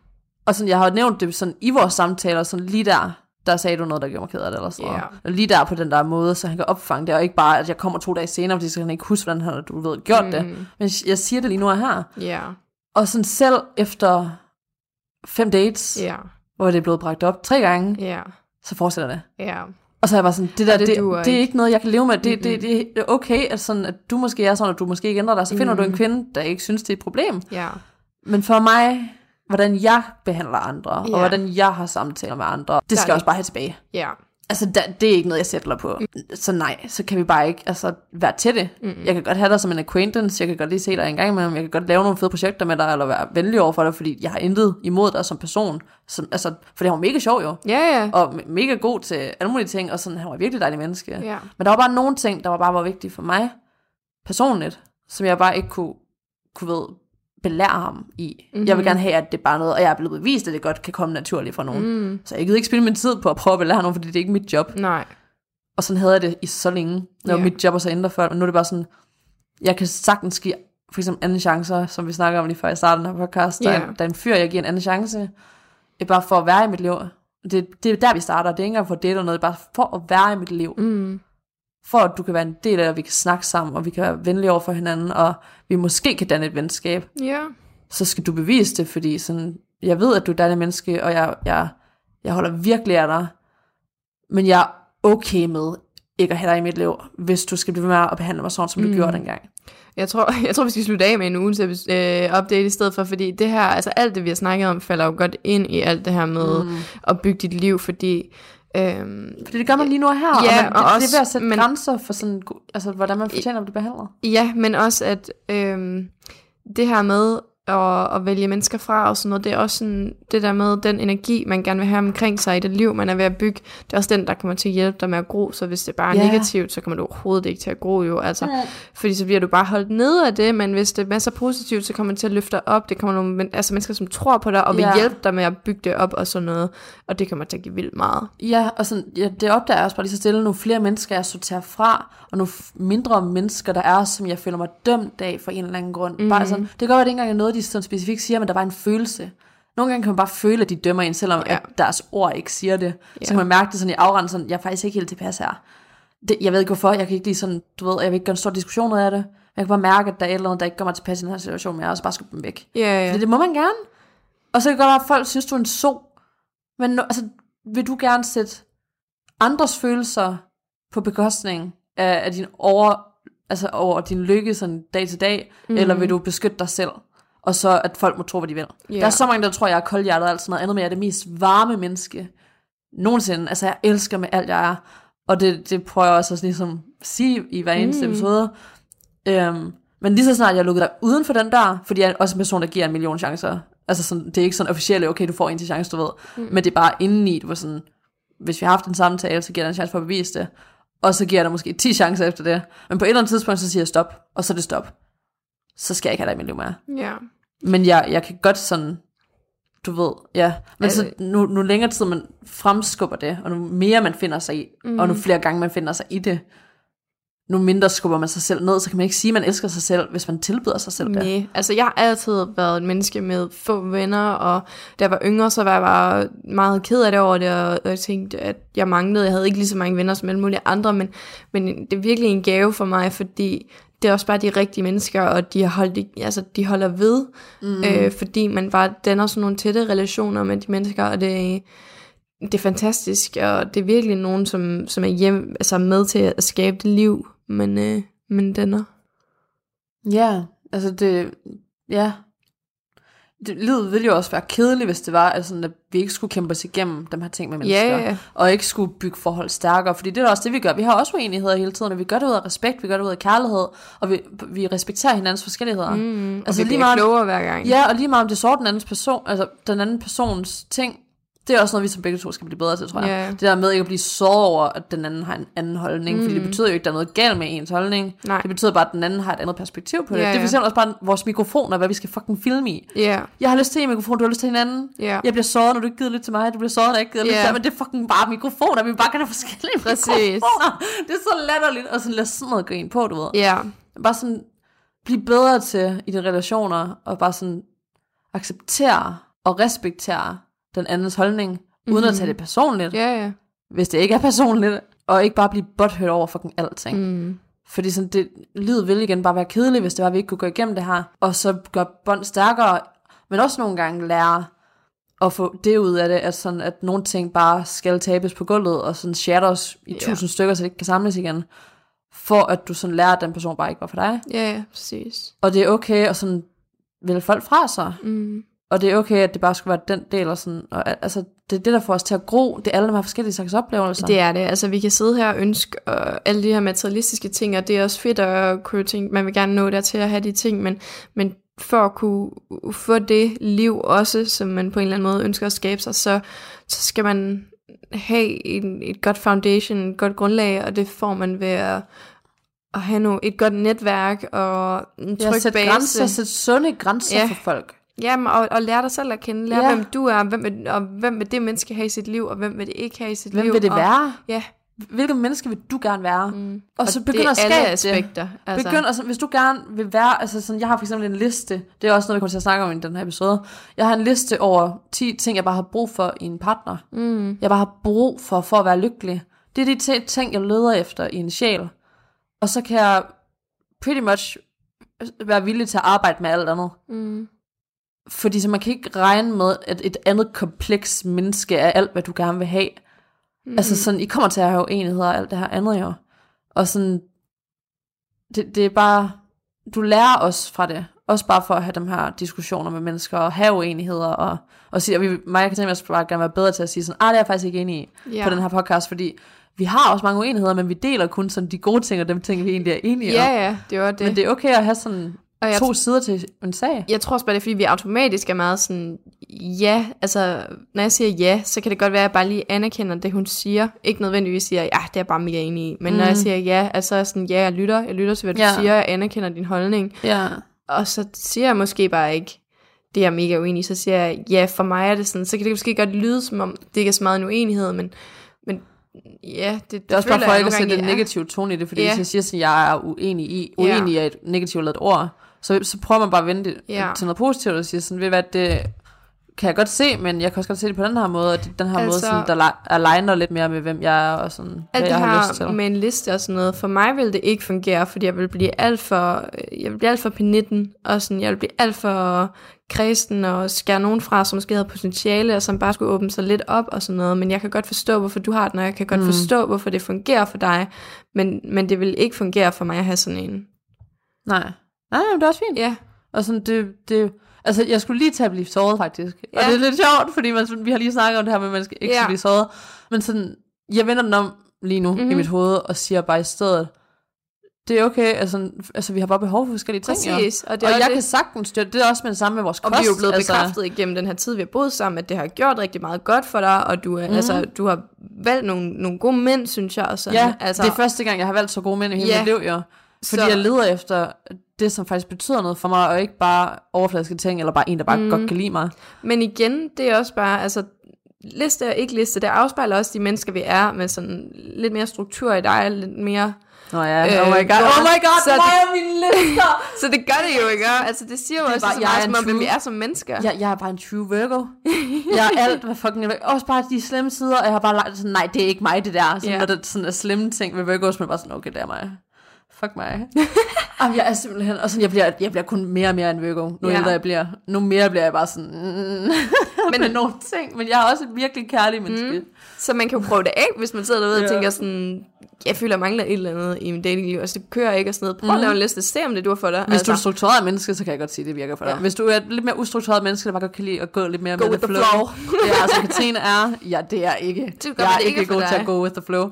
S2: Og sådan, jeg har nævnt det sådan i vores samtaler, sådan lige der, der sagde du noget, der gjorde mig ked af det, eller sådan
S3: Ja.
S2: noget. Og lige der på den der måde, så han kan opfange det, og ikke bare, at jeg kommer to dage senere, fordi så kan han ikke huske, hvordan han du ved, gjort mm. det. Men jeg siger det lige nu og her.
S3: Ja,
S2: Og sådan selv efter fem dates,
S3: ja,
S2: hvor det er blevet bragt op tre gange,
S3: ja,
S2: så fortsætter det.
S3: ja.
S2: Og så jeg bare sådan, det der,
S3: Og det
S2: det, det, det er
S3: ikke.
S2: noget, jeg kan leve med. Det, det, det, det er okay, at, sådan, at du måske er sådan, at du måske ikke ændrer dig. Så finder
S3: Mm.
S2: du en kvinde, der ikke synes, det er et problem.
S3: Ja,
S2: Men for mig, hvordan jeg behandler andre,
S3: Ja.
S2: og hvordan jeg har samtaler med andre, det skal jeg også bare have tilbage.
S3: ja.
S2: Altså, da, det er ikke noget, jeg sætter på. Så nej, så kan vi bare ikke altså, være til det. Mm. Jeg kan godt have dig som en acquaintance, jeg kan godt lige se dig en gang imellem, jeg kan godt lave nogle fede projekter med dig, eller være venlig over for dig, fordi jeg har intet imod dig som person. Som, altså, for det var mega sjov jo.
S3: Ja, ja.
S2: Og me- mega god til alle mulige ting, og sådan, han var virkelig dejlig menneske.
S3: Ja.
S2: Men der var bare nogle ting, der var bare var vigtige for mig, personligt, som jeg bare ikke kunne, kunne ved, belære ham i. Mm-hmm. Jeg vil gerne have, at det er bare noget, og jeg er blevet bevist, at det godt kan komme naturligt fra nogen. Mm. Så jeg gider ikke spille min tid på at prøve at belære nogen, fordi det er ikke mit job.
S3: Nej.
S2: Og sådan havde jeg det i så længe. Det var
S3: Ja.
S2: mit job at så ændre før, men nu er det bare sådan, jeg kan sagtens give for eksempel anden chancer, som vi snakker om lige før startede den her podcast. Der,
S3: Ja.
S2: er, der er en fyr, jeg giver en anden chance, det bare for at være i mit liv. Det, det er der, vi starter. Det er ikke engang for date eller noget, det er bare for at være i mit liv.
S3: Mm.
S2: For at du kan være en del af det, og vi kan snakke sammen, og vi kan være venlige over for hinanden, og vi måske kan danne et venskab.
S3: Ja.
S2: Så skal du bevise det, fordi sådan, jeg ved, at du er et dejligt menneske, og jeg, jeg, jeg holder virkelig af dig. Men jeg er okay med ikke at have dig i mit liv, hvis du skal blive med at behandle mig sådan, som du
S3: Mm.
S2: gjorde dengang.
S3: Jeg tror, jeg tror, vi skal slutte af med en ugens øh, update i stedet for, fordi det her, altså alt det, vi har snakket om, falder jo godt ind i alt det her med mm. at bygge dit liv, fordi øhm,
S2: Fordi det gør man lige nu og her,
S3: Ja,
S2: og, man,
S3: og
S2: det, det
S3: også-
S2: er ved at sætte
S3: men-
S2: grænser for sådan, altså, hvordan man fortjener at blive behandlet.
S3: ja, men også at øhm, det her med at, at vælge mennesker fra og sådan noget, det er også sådan, det der med den energi, man gerne vil have omkring sig i det liv, man er ved at bygge, det er også den, der kommer til at hjælpe dig med at gro, så hvis det bare er
S2: Ja.
S3: negativt, så kommer du overhovedet ikke til at gro jo, altså, fordi så bliver du bare holdt nede af det, men hvis det er masser positivt, så kommer det til at løfte dig op, det kommer nogle altså mennesker, som tror på dig, og vil
S2: Ja.
S3: hjælpe dig med at bygge det op og sådan noget, og det kommer til at give vildt meget.
S2: Ja, og sådan, ja, det opdager jeg også bare lige så stille. Nu flere mennesker, jeg sorterer fra, og nu f- mindre mennesker, der er, som jeg føler mig dømt af for en eller anden grund. Mm. Bare sådan, det kan godt være, at det ikke engang er noget, de sådan specifikt siger, men der var en følelse. Nogle gange kan man bare føle, at de dømmer en, selvom
S3: Ja.
S2: at deres ord ikke siger det. Så
S3: Ja.
S2: kan man mærke det sådan i afrende, sådan, jeg er faktisk ikke helt tilpas her. Det, jeg ved ikke hvorfor, jeg kan ikke lige sådan, du ved, jeg vil ikke gøre en stor diskussion ud af det. Jeg kan bare mærke, at der er et eller andet, der ikke gør mig tilpas i den her situation, men jeg også bare skubbe dem væk.
S3: Ja, ja.
S2: Fordi det må man gerne. Og så kan det godt være, at folk synes, du er en so. Men altså, vil du gerne sætte andres følelser på bekostning af, af din over, altså over din lykke sådan dag til dag, mm. eller vil du beskytte dig selv? Og så at folk må tro, hvad de vil. Yeah. Der er så mange, der tror, jeg er koldhjertet og alt sådan noget andet, men jeg er det mest varme menneske nogensinde. Altså, jeg elsker med alt, jeg er. Og det, det prøver jeg også at ligesom sige i hver eneste mm. episode. Øhm, men lige så snart jeg lukker dig uden for den der, fordi jeg er også en person, der giver en million chancer. Altså sådan, det er ikke sådan officielt, okay, du får en til chance, du ved. Mm. Men det er bare indeni, du var sådan, hvis vi har haft en samtale, så giver jeg dig en chance for at bevise det. Og så giver jeg dig måske 10 chancer efter det. Men på et eller andet tidspunkt, så siger jeg stop, og så er det stop. Så skal jeg ikke have dig i mit liv mere.
S3: ja.
S2: Men jeg, jeg kan godt sådan, du ved, ja. Men
S3: Altså-
S2: så nu, nu længere tid man fremskubber det, og nu mere man finder sig i, mm. og nu flere gange man finder sig i det, nu mindre skubber man sig selv ned, så kan man ikke sige, at man elsker sig selv, hvis man tilbyder sig selv det.
S3: Nej, altså jeg har altid været et menneske med få venner, og da jeg var yngre, så var jeg bare meget ked af det over det, og og jeg tænkte, at jeg manglede, jeg havde ikke lige så mange venner som alle mulige andre, men, men det er virkelig en gave for mig, fordi det er også bare de rigtige mennesker, og de, har holdt, altså, de holder ved, mm. øh, fordi man bare danner sådan nogle tætte relationer med de mennesker, og det, det er fantastisk, og det er virkelig nogen, som, som er hjem, altså med til at skabe det liv, men, øh, men danner.
S2: Ja, altså det, ja. Det, livet ville jo også være kedeligt, hvis det var, altså, at vi ikke skulle kæmpe os igennem de her ting med mennesker.
S3: Ja, ja.
S2: Og ikke skulle bygge forhold stærkere, fordi det er også det, vi gør. Vi har også uenigheder hele tiden, og vi gør det ud af respekt, vi gør det ud af kærlighed, og vi, vi respekterer hinandens forskelligheder.
S3: Mm, og
S2: Altså,
S3: vi
S2: lige
S3: bliver
S2: meget-
S3: klogere hver gang.
S2: Ja, og lige meget om det så den anden person, altså den anden persons ting, det er også noget, vi som begge to skal blive bedre til, tror jeg.
S3: Ja.
S2: Det der med ikke at blive såret over, at den anden har en anden holdning, mm. fordi det betyder jo ikke, at der er noget galt med ens holdning.
S3: Nej.
S2: Det betyder bare, at den anden har et andet perspektiv på det.
S3: Ja,
S2: det er for eksempel også bare vores mikrofoner, hvad vi skal fucking filme i.
S3: Ja,
S2: Jeg har lyst til en mikrofon, du har lyst til en anden.
S3: ja.
S2: Jeg bliver såret, når du ikke gider lidt til mig. Du bliver såret, når jeg ikke gider lidt
S3: Ja.
S2: til dig. Men det er fucking bare mikrofoner. Vi bare kan have forskellige
S3: Præcis.
S2: mikrofoner. Det er så latterligt. Og sådan lade sådan noget gå ind på, du ved.
S3: Ja,
S2: Bare sådan blive bedre til i de relationer, og bare sådan acceptere og respektere den andens holdning, mm-hmm. uden at tage det personligt,
S3: ja, ja.
S2: hvis det ikke er personligt, og ikke bare blive butthurt over fucking alting.
S3: Mm.
S2: Fordi sådan, det, livet ville igen bare være kedeligt, hvis det var, at vi ikke kunne gå igennem det her, og så gøre bånd stærkere, men også nogle gange lære at få det ud af det, at, sådan, at nogle ting bare skal tabes på gulvet, og sådan shatters i
S3: Ja.
S2: tusind stykker, så det ikke kan samles igen, for at du sådan lærer, at den person bare ikke var for dig.
S3: Ja, ja, præcis.
S2: Og det er okay at sådan vælge folk fra sig.
S3: Mm.
S2: Og det er okay, at det bare skulle være den del, og sådan, og al- altså, det er det, der får os til at gro. Det er alle de her forskellige slags oplevelser.
S3: Det er det. Altså, vi kan sidde her og ønske og alle de her materialistiske ting, og det er også fedt at kunne tænke, man vil gerne nå der til at have de ting, men, men for at kunne få det liv også, som man på en eller anden måde ønsker at skabe sig, så, så skal man have en, et godt foundation, et godt grundlag, og det får man ved at, at have nu et godt netværk og en
S2: Ja,
S3: tryg
S2: sætte
S3: base.
S2: grænser, sætte sunde grænser
S3: Ja.
S2: for folk.
S3: Jamen, og, og lære dig selv at kende. Lære,
S2: Ja.
S3: hvem du er, hvem vil, og hvem vil det menneske have i sit liv, og hvem vil det ikke have i sit
S2: Hvem
S3: liv.
S2: vil det
S3: og,
S2: være?
S3: Ja.
S2: Hvilket menneske vil du gerne være?
S3: Mm.
S2: Og så
S3: det
S2: begynd
S3: er
S2: at skabe det.
S3: aspekter. Altså.
S2: Begynd, altså, hvis du gerne vil være, altså sådan, jeg har for eksempel en liste, det er også noget, vi kommer til at snakke om i den her episode. Jeg har en liste over 10 ting, jeg bare har brug for i en partner.
S3: Mm.
S2: Jeg bare har brug for, for at være lykkelig. Det er de ti- ting, jeg leder efter i en sjæl. Og så kan jeg pretty much være villig til at arbejde med alt andet.
S3: Mm.
S2: Fordi så man kan ikke regne med, at et andet kompleks menneske er alt, hvad du gerne vil have. Mm. Altså sådan, I kommer til at have uenigheder og alt det her andet jo. Og sådan, det, det er bare, du lærer os fra det. Også bare for at have de her diskussioner med mennesker, og have uenigheder, og, og sige, og vi, mig og Katrine vil bare gerne være bedre til at sige sådan, ah, det er jeg faktisk ikke enig i
S3: Ja.
S2: på den her podcast, fordi vi har også mange uenigheder, men vi deler kun sådan de gode ting, og dem ting, vi egentlig er enige
S3: Ja,
S2: om.
S3: ja, det var det.
S2: Men det er okay at have sådan
S3: og jeg,
S2: to sider til en sag.
S3: jeg tror også bare, det er, fordi vi automatisk er meget sådan, ja, altså, når jeg siger ja, så kan det godt være, at jeg bare lige anerkender det, hun siger. Ikke nødvendigvis siger, ja, det er jeg bare mega enig i. Men mm. når jeg siger ja, altså er sådan, ja, jeg lytter, jeg lytter til, hvad du
S2: Ja.
S3: siger, jeg anerkender din holdning.
S2: Ja.
S3: Og så siger jeg måske bare ikke, det er jeg mega uenig i, så siger jeg, ja, for mig er det sådan, så kan det måske godt lyde, som om det ikke er så meget en uenighed, men, men ja, det,
S2: Det er også bare for ikke at sætte en
S3: det
S2: negativ tone i det, fordi
S3: Ja.
S2: hvis jeg siger sådan, jeg er uenig i,
S3: Ja.
S2: uenig er et negativt lavet ord, så, så prøver man bare at vende det
S3: Ja.
S2: til noget positivt og sige sådan, ved hvad, det kan jeg godt se, men jeg kan også godt se det på den her måde, og det- den her altså, måde, sådan, der li- aligner lidt mere med, hvem jeg er, og sådan, hvad jeg har lyst til.
S3: med en liste og sådan noget, for mig vil det ikke fungere, fordi jeg vil blive alt for, jeg vil blive alt for penitten, og sådan, jeg vil blive alt for kristen og skære nogen fra, som måske havde potentiale, og som bare skulle åbne sig lidt op og sådan noget, men jeg kan godt forstå, hvorfor du har den, og jeg kan godt mm. forstå, hvorfor det fungerer for dig, men, men det vil ikke fungere for mig at have sådan en.
S2: Nej. Nej, men det er også fint.
S3: Ja,
S2: Og sådan, det, det, altså, jeg skulle lige til at blive såret, faktisk. Ja. Og det er lidt sjovt, fordi man, vi har lige snakket om det her med, at man skal ikke
S3: Ja.
S2: ja. blive såret. Men sådan, jeg vender den om lige nu mm-hmm. i
S3: Mhm.
S2: mit hoved, og siger bare i stedet, det er okay, altså, altså vi har bare behov for forskellige ting.
S3: præcis. Og, det
S2: og jeg
S3: det.
S2: kan sagtens støtte, det er også med det samme med vores
S3: Og
S2: kost.
S3: vi er jo blevet
S2: altså,
S3: bekræftet igennem den her tid, vi har boet sammen, at det har gjort rigtig meget godt for dig, og du, mm. altså, du har valgt nogle, nogle gode mænd, synes jeg. Og sådan.
S2: Ja,
S3: altså,
S2: det er første gang, jeg har valgt så gode mænd i hele
S3: Ja.
S2: mit liv, jo. Fordi
S3: Så-
S2: jeg leder efter det, som faktisk betyder noget for mig, og ikke bare overfladiske ting, eller bare en, der bare mm. godt kan lide mig.
S3: Men igen, det er også bare, altså, liste og ikke liste, det afspejler også de mennesker, vi er, med sådan lidt mere struktur i dig, lidt mere...
S2: Nå ja,
S3: Øh,
S2: oh my god,
S3: godt.
S2: oh my god,
S3: Så
S2: det
S3: det-
S2: jo mine lister!
S3: Så det gør det jo, ikke? Altså, det siger jo også
S2: bare-
S3: så
S2: jeg
S3: meget, som om, hvem vi er som mennesker.
S2: Jeg, jeg er bare en true Virgo. Jeg er alt, hvad fucking er Også bare de slemme sider, og jeg har bare lagt sådan, nej, det er ikke mig, det der. Sådan, yeah. når det sådan er slemme ting ved Virgos, men bare sådan, okay, det er mig. Fuck mig. Jamen, jeg er simpelthen, og sådan, jeg bliver, jeg bliver kun mere og mere en Virgo, nu
S3: Ja.
S2: ældre jeg bliver. Nu mere bliver jeg bare sådan, mm, men med nogle ting, men jeg er også et virkelig kærlig menneske. Mm.
S3: Så man kan jo prøve det af, hvis man sidder derude og
S2: Ja.
S3: tænker sådan, jeg føler, jeg mangler et eller andet i min datingliv, altså det kører ikke og sådan noget. Prøv at lave en liste, se om det du for dig.
S2: Hvis
S3: altså,
S2: du er et struktureret menneske, så kan jeg godt sige, at det virker for dig.
S3: Ja.
S2: Hvis du er et lidt mere ustruktureret menneske, der bare godt kan lide at gå lidt mere
S3: Go
S2: med
S3: with
S2: the flow.
S3: flow.
S2: ja, altså Katrine er, ja, det er ikke.
S3: Det
S2: jeg er
S3: ikke
S2: ikke god til at go with the flow.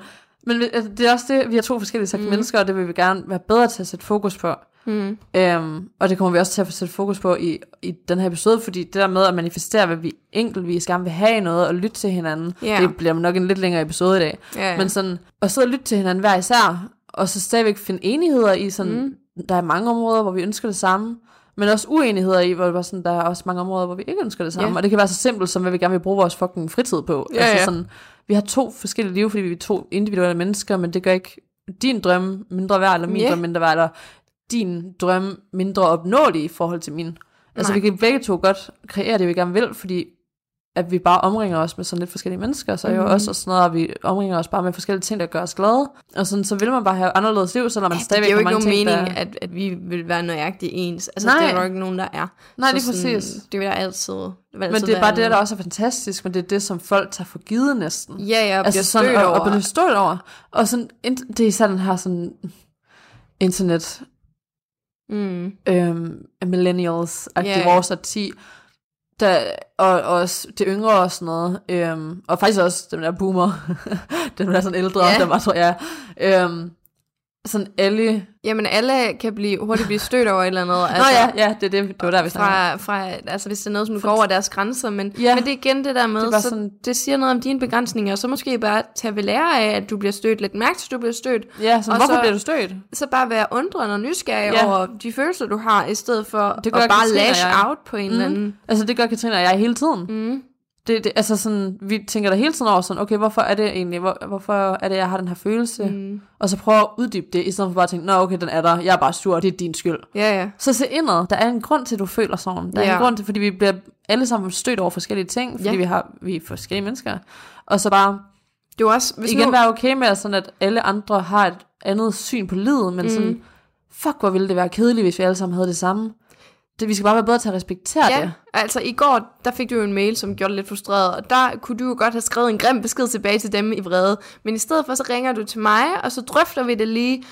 S2: Men altså, det er også det, vi har to forskellige slags mm. mennesker, og det vil vi gerne være bedre til at sætte fokus på.
S3: Mm.
S2: Øhm, og det kommer vi også til at sætte fokus på i, i den her episode, fordi det der med at manifestere, hvad vi enkeltvis gerne vil have i noget, og lytte til hinanden,
S3: Ja.
S2: det bliver nok en lidt længere episode i dag.
S3: Ja.
S2: Men sådan, at sidde og lytte til hinanden hver især, og så stadigvæk finde enigheder i sådan, mm. der er mange områder, hvor vi ønsker det samme, men også uenigheder i, hvor det var sådan, der er også mange områder, hvor vi ikke ønsker det samme.
S3: Ja.
S2: Og det kan være så simpelt, som hvad vi gerne vil bruge vores fucking fritid på.
S3: Ja,
S2: altså sådan, vi har to forskellige liv, fordi vi er to individuelle mennesker, men det gør ikke din drøm mindre værd, eller min
S3: Ja.
S2: drøm mindre værd, eller din drøm mindre opnåelig i forhold til min. Altså
S3: Nej.
S2: vi kan begge to godt kreere det, vi gerne vil, fordi at vi bare omringer os med sådan lidt forskellige mennesker, så er jo
S3: Mhm.
S2: også og sådan noget, at vi omringer os bare med forskellige ting, der gør os glade. Og sådan, så vil man bare have anderledes liv, selvom man
S3: det
S2: stadigvæk
S3: giver jo
S2: har
S3: ikke
S2: mange
S3: nogen
S2: ting,
S3: mening,
S2: der...
S3: at, at vi vil være nøjagtigt ens. Altså,
S2: Nej.
S3: det er jo ikke nogen, der er.
S2: Nej,
S3: Så
S2: lige
S3: sådan,
S2: præcis.
S3: Det vil der altid, det vil
S2: Men
S3: altid
S2: det er bare det, der også er fantastisk, men det er det, som folk tager for givet næsten.
S3: Ja, ja, og
S2: altså sådan,
S3: stødt
S2: og,
S3: over.
S2: og bliver stødt over. Og sådan, det er især den her sådan internet
S3: Mm.
S2: øhm, millennials,
S3: Ja,
S2: yeah.
S3: ja.
S2: vores årti, der, og, og også til yngre og sådan noget. Øhm, og faktisk også dem der boomer, dem der er sådan ældre,
S3: Ja.
S2: der bare tror jeg. Øhm, sådan alle...
S3: Jamen, alle kan blive, hurtigt blive stødt over et eller andet.
S2: Altså, Nå ja, ja, det, er det, det var der, vi
S3: fra, fra, altså hvis det er noget, som går over deres grænser, men,
S2: Ja.
S3: men det er igen det der med,
S2: Det
S3: så
S2: sådan-
S3: det siger noget om dine begrænsninger, så måske bare tage ved lære af, at du bliver stødt, lidt mærke til, at du bliver stødt,
S2: Ja, så
S3: Og
S2: hvorfor
S3: så-
S2: bliver du stødt?
S3: så bare være undrende og nysgerrig
S2: Ja.
S3: over de følelser, du har, i stedet for
S2: Det gør
S3: at bare
S2: Katrine og
S3: lash out på en eller anden.
S2: Altså det gør Katrine og jeg hele tiden.
S3: Mm.
S2: Det, det, altså sådan, vi tænker der hele tiden over sådan, okay, hvorfor er det egentlig, hvor, hvorfor er det, jeg har den her følelse?
S3: Mm.
S2: Og så prøve at uddybe det, i stedet for bare at tænke, nå okay, den er der, jeg er bare sur, det er din skyld.
S3: Ja, ja.
S2: Så se indad, der er en grund til, at du føler sådan. Der er
S3: Ja.
S2: en grund til, fordi vi bliver alle sammen stødt over forskellige ting, fordi
S3: Ja.
S2: vi, har, vi er forskellige mennesker. Og så bare
S3: Det jo også, hvis
S2: igen
S3: nu,
S2: være okay med, at, sådan, at alle andre har et andet syn på livet, men mm. sådan, fuck, hvor ville det være kedeligt, hvis vi alle sammen havde det samme. Det, vi skal bare være bedre til at respektere
S3: Ja,
S2: det.
S3: altså i går, der fik du jo en mail, som gjorde dig lidt frustreret, og der kunne du jo godt have skrevet en grim besked tilbage til dem i vrede. Men i stedet for, så ringer du til mig, og så drøfter vi det lige,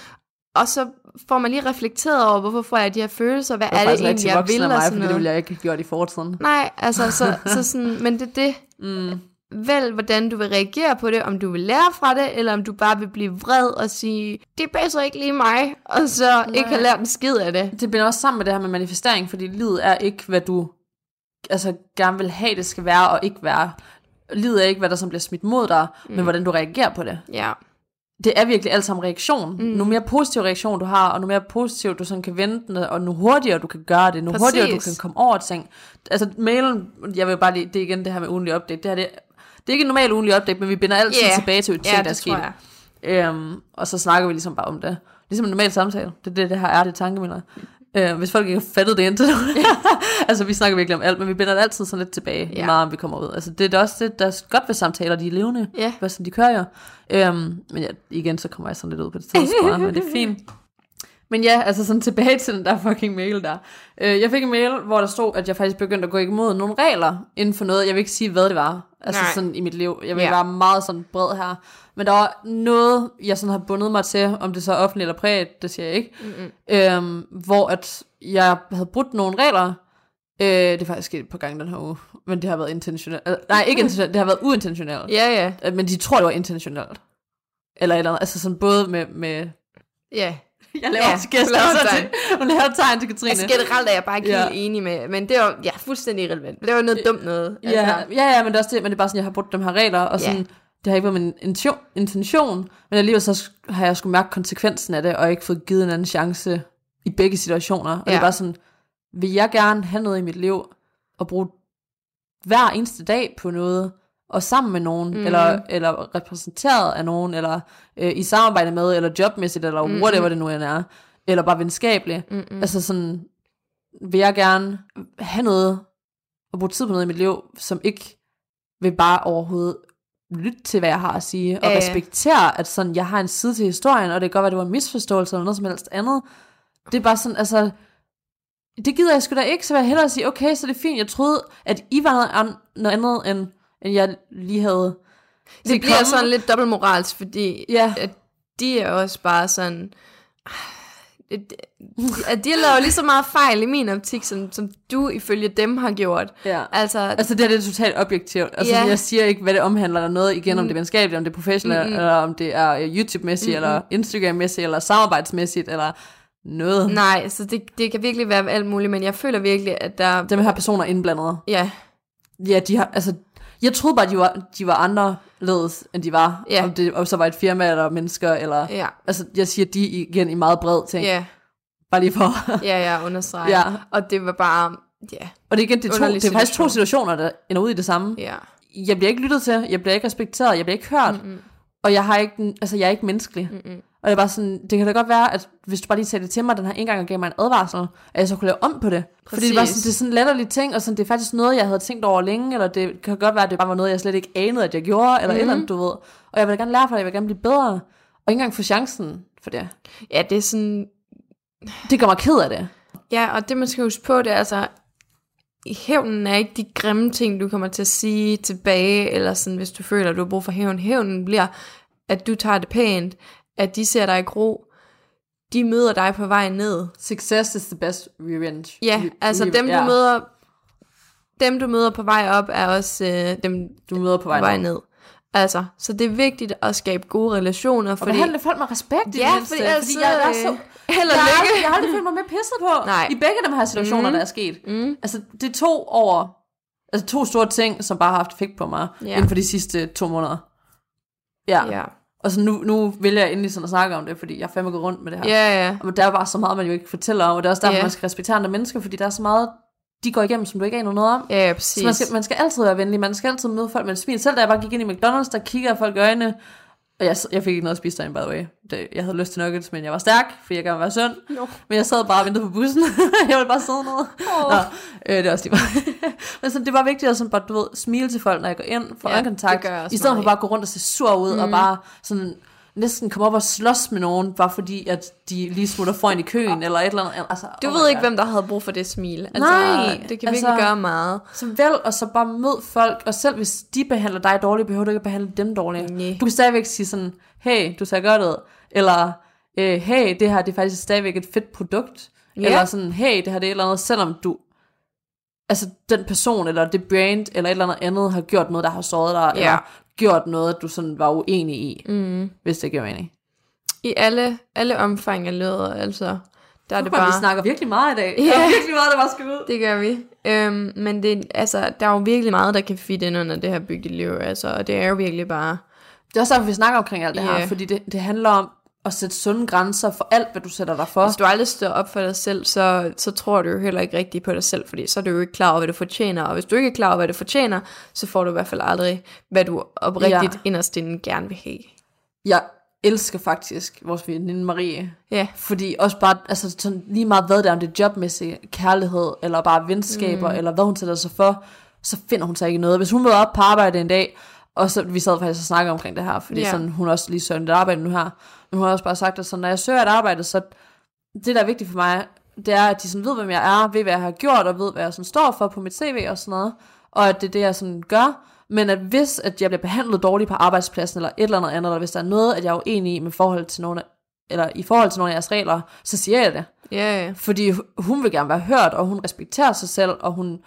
S3: og så får man lige reflekteret over, hvorfor får jeg de her følelser, hvad
S2: Det
S3: er det egentlig, jeg vil, og sådan
S2: fordi det
S3: noget.
S2: ville jeg ikke have gjort i fortiden.
S3: Nej, altså, så, så sådan, men det er det.
S2: Mm.
S3: Vælg, hvordan du vil reagere på det, om du vil lære fra det, eller om du bare vil blive vred og sige, det passer ikke lige mig, og så Nej. ikke have lært en skid af det.
S2: Det binder også sammen med det her med manifestering, fordi livet er ikke, hvad du altså, gerne vil have, det skal være og ikke være. Livet er ikke, hvad der som bliver smidt mod dig, mm. men hvordan du reagerer på det.
S3: Ja,
S2: Det er virkelig alt sammen reaktion. Mm. Nu mere positiv reaktion du har, og nu mere positivt du sådan kan vente den, og nu hurtigere du kan gøre det, nu
S3: Præcis.
S2: hurtigere du kan komme over ting. Altså mailen, jeg vil bare lige, det er igen det her med ugenlig update, det her det, det er ikke en normal ugenlig update, men vi binder altid
S3: Ja.
S2: tilbage til et ting,
S3: ja
S2: der er sket. Øhm, og så snakker vi ligesom bare om det. Ligesom en normal samtale. Det er det, det her er, det er tankemidler. Øh, hvis folk ikke har fattet det indtil nu. altså, vi snakker virkelig om alt, men vi binder det altid sådan lidt tilbage,
S3: Ja.
S2: meget om vi kommer ud. Altså, det er også det, der er godt ved samtaler, de er levende.
S3: Ja.
S2: Hvad sådan, de kører jo. Øhm, men ja, igen, så kommer jeg sådan lidt ud på det tidspunkt, men det er fint. Men ja, altså sådan tilbage til den der fucking mail der. Øh, jeg fik en mail, hvor der stod, at jeg faktisk begyndte at gå imod nogle regler inden for noget. Jeg vil ikke sige, hvad det var. Altså
S3: Nej.
S2: sådan i mit liv. Jeg vil
S3: Ja.
S2: være meget sådan bred her. Men der var noget, jeg sådan har bundet mig til, om det så er offentligt eller privat, det siger jeg ikke.
S3: Mm-mm.
S2: Øhm, hvor at jeg havde brudt nogle regler. Øh, det er faktisk sket et par gange den her uge. Men det har været intentionelt. Øh, nej, ikke intentionelt, det har været uintentionelt.
S3: Ja, ja,
S2: Øh, Men de tror, det var intentionelt. Eller et eller andet. Altså sådan både med... med
S3: ja.
S2: jeg laver
S3: Ja,
S2: også gæster.
S3: laver
S2: så til, hun laver tegn til Katrine.
S3: Altså generelt er jeg bare ikke
S2: Ja.
S3: helt enig med, men det var ja, fuldstændig irrelevant. Det var noget dumt noget. Altså,
S2: Ja, ja, ja, men det er også det, men det er bare sådan, jeg har brugt de her regler, og
S3: Ja.
S2: sådan, det har ikke været min intention, intention, men alligevel så har jeg skulle mærke konsekvensen af det, og ikke fået givet en anden chance i begge situationer. Og ja. det
S3: Ja.
S2: er bare sådan, vil jeg gerne have noget i mit liv, og bruge hver eneste dag på noget, og sammen med nogen, mm. eller, eller repræsenteret af nogen, eller øh, i samarbejde med, eller jobmæssigt, eller mm. whatever det nu end er, eller bare venskabeligt.
S3: Mm-mm.
S2: Altså sådan, vil jeg gerne have noget, og bruge tid på noget i mit liv, som ikke vil bare overhovedet lytte til, hvad jeg har at sige, og
S3: ja.
S2: respektere, at sådan, jeg har en side til historien, og det kan godt være, det var en misforståelse, eller noget som helst andet. Det er bare sådan, altså, det gider jeg sgu da ikke, så vil jeg hellere sige, okay, så det er fint, jeg troede, at I var noget, an- noget andet, end, end jeg lige havde
S3: Det bliver
S2: komme.
S3: sådan lidt dobbeltmoralsk, fordi
S2: Ja,
S3: at de er også bare sådan... at- de har lavet lige så meget fejl i min optik, som, som du ifølge dem har gjort.
S2: ja.
S3: Altså,
S2: Altså det her det er totalt objektivt. Altså
S3: Ja.
S2: jeg siger ikke, hvad det omhandler eller noget igen, om det er venskabeligt, om det er professionelt,
S3: Mm-mm.
S2: eller om det er øh, YouTube-mæssigt, eller Instagram-mæssigt, eller samarbejdsmæssigt, eller noget.
S3: nej, så det, det kan virkelig være alt muligt, men jeg føler virkelig, at der...
S2: Dem her personer indblandet.
S3: Ja,
S2: Ja, de har, altså, jeg troede bare, de var, de var anderledes, end de var.
S3: Ja.
S2: Om det om så var et firma, eller mennesker, eller...
S3: ja,
S2: Altså, jeg siger de igen i meget bred ting.
S3: ja,
S2: Bare lige for...
S3: ja, ja, understreger.
S2: Ja.
S3: Og det var bare... Ja,
S2: Og det er igen, det er, to, det er faktisk to
S3: situation.
S2: situationer, der ender ud i det samme.
S3: ja.
S2: Jeg bliver ikke lyttet til, jeg bliver ikke respekteret, jeg bliver ikke hørt.
S3: Mm-mm.
S2: Og jeg har ikke, altså jeg er ikke menneskelig.
S3: Mm-mm.
S2: Og det er bare sådan, det kan da godt være, at hvis du bare lige sagde det til mig den her en gang og gav mig en advarsel, at jeg så kunne lave om på det. Præcis. Fordi det var sådan, det er sådan en latterlig ting, og sådan, det er faktisk noget, jeg havde tænkt over længe, eller det kan godt være, at det bare var noget, jeg slet ikke anede, at jeg gjorde, eller et eller andet, du ved. Og jeg vil gerne lære for det, jeg vil gerne blive bedre, og ikke engang få chancen for det.
S3: Ja, det er sådan...
S2: Det gør mig ked af det.
S3: Ja, og det man skal huske på, det er altså... Hævnen er ikke de grimme ting, du kommer til at sige tilbage, eller sådan, hvis du føler, at du har brug for hævn. Hævnen bliver, at du tager det pænt, at de ser dig i gro, de møder dig på vej ned.
S2: Success is the best revenge.
S3: Ja, altså dem, du
S2: ja.
S3: møder dem, du møder på vej op, er også øh, dem,
S2: Du møder på vej,
S3: på vej
S2: ned.
S3: ned. Altså, så det er vigtigt at skabe gode relationer,
S2: Og
S3: fordi...
S2: behandle folk med respekt i
S3: Ja,
S2: det
S3: fordi ellers
S2: fordi jeg, er så,
S3: øh, held og
S2: jeg, har
S3: lykke.
S2: jeg har aldrig følt mig mere pisset på
S3: Nej.
S2: i begge de her situationer,
S3: Mhm.
S2: der er sket.
S3: Mm.
S2: Altså, det er to over, altså to store ting, som bare har haft effekt på mig
S3: Ja.
S2: inden for de sidste to måneder. Ja.
S3: Ja.
S2: Og så nu, nu vælger jeg endelig sådan at snakke om det, fordi jeg er fandme gået rundt med det her.
S3: Ja, ja.
S2: Og der er bare så meget, man jo ikke fortæller om, og det er også derfor,
S3: Ja.
S2: man skal respektere andre mennesker, fordi der er så meget, de går igennem, som du ikke aner noget om.
S3: Ja, ja, præcis.
S2: Så man skal, man skal altid være venlig, man skal altid møde folk med et smil. Selv da jeg bare gik ind i McDonald's, der kigger folk i øjnene, og jeg, jeg fik ikke noget at spise derinde, by the way. Det, jeg havde lyst til nuggets, men jeg var stærk, fordi jeg gerne være sund.
S3: No.
S2: Men jeg sad bare og ventede på bussen. jeg ville bare sidde ned.
S3: Åh.
S2: Nå, øh, det er også lige. Men så det var vigtigt at sådan bare, du ved, smile til folk, når jeg går ind, få
S3: Ja,
S2: øjenkontakt. I stedet for bare at gå rundt og se sur ud, mm. og bare sådan næsten komme op og slås med nogen, bare fordi, at de lige smutter foran i køen, eller et eller andet. Altså,
S3: Du
S2: oh
S3: ved ikke,
S2: God.
S3: hvem der havde brug for det smil. Altså,
S2: Nej,
S3: det kan
S2: altså-
S3: virkelig gøre meget.
S2: Så vel, og så bare mød folk, og selv hvis de behandler dig dårligt, behøver du ikke at behandle dem dårligt.
S3: Nej.
S2: Du kan stadigvæk sige sådan, hey, du ser godt ud, eller øh, hey, det her det er faktisk stadigvæk et fedt produkt,
S3: Ja.
S2: eller sådan, hey, det her det er et eller andet, selvom du, altså den person, eller det brand, eller et eller andet andet, har gjort noget, der har såret dig,
S3: Ja.
S2: eller gjort noget, du sådan var uenig i,
S3: Mm.
S2: hvis det giver mening.
S3: I alle, alle omfang af lødet, altså. Der er det bare...
S2: Vi snakker virkelig meget i dag.
S3: Ja.
S2: Der er virkelig meget, der bare skal ud.
S3: Det gør vi. Øhm, men det, altså, der er jo virkelig meget, der kan fitte ind under det her bygdeliv, altså, og det er jo virkelig bare...
S2: Det er også derfor, vi snakker omkring alt det her,
S3: Ja.
S2: fordi det, det handler om at sætte sunde grænser for alt, hvad du sætter dig for.
S3: Hvis du aldrig står op for dig selv, så, så tror du jo heller ikke rigtigt på dig selv, fordi så er du jo ikke klar over, hvad du fortjener, og hvis du ikke er klar over, hvad du fortjener, så får du i hvert fald aldrig, hvad du oprigtigt
S2: Ja.
S3: inderst inden gerne vil have.
S2: Jeg elsker faktisk vores veninde Marie.
S3: Ja,
S2: Fordi også bare, altså sådan lige meget hvad det er, om det er jobmæssig kærlighed, eller bare venskaber, mm. eller hvad hun sætter sig for, så finder hun sig ikke noget. Hvis hun møder op på arbejde en dag, og så vi sad faktisk og snakkede omkring det her, fordi
S3: Ja.
S2: sådan, hun også lige søgt et arbejde nu her, men hun har også bare sagt, at sådan, når jeg søger et arbejde, så det, der er vigtigt for mig, det er, at de sådan ved, hvem jeg er, ved, hvad jeg har gjort, og ved, hvad jeg sådan står for på mit CV og sådan noget, og at det er det, jeg sådan gør, men at hvis at jeg bliver behandlet dårligt på arbejdspladsen, eller et eller andet andet, eller hvis der er noget, at jeg er uenig i med forhold til nogle af, eller i forhold til nogle af jeres regler, så siger jeg det.
S3: ja.
S2: Fordi hun vil gerne være hørt, og hun respekterer sig selv, og hun,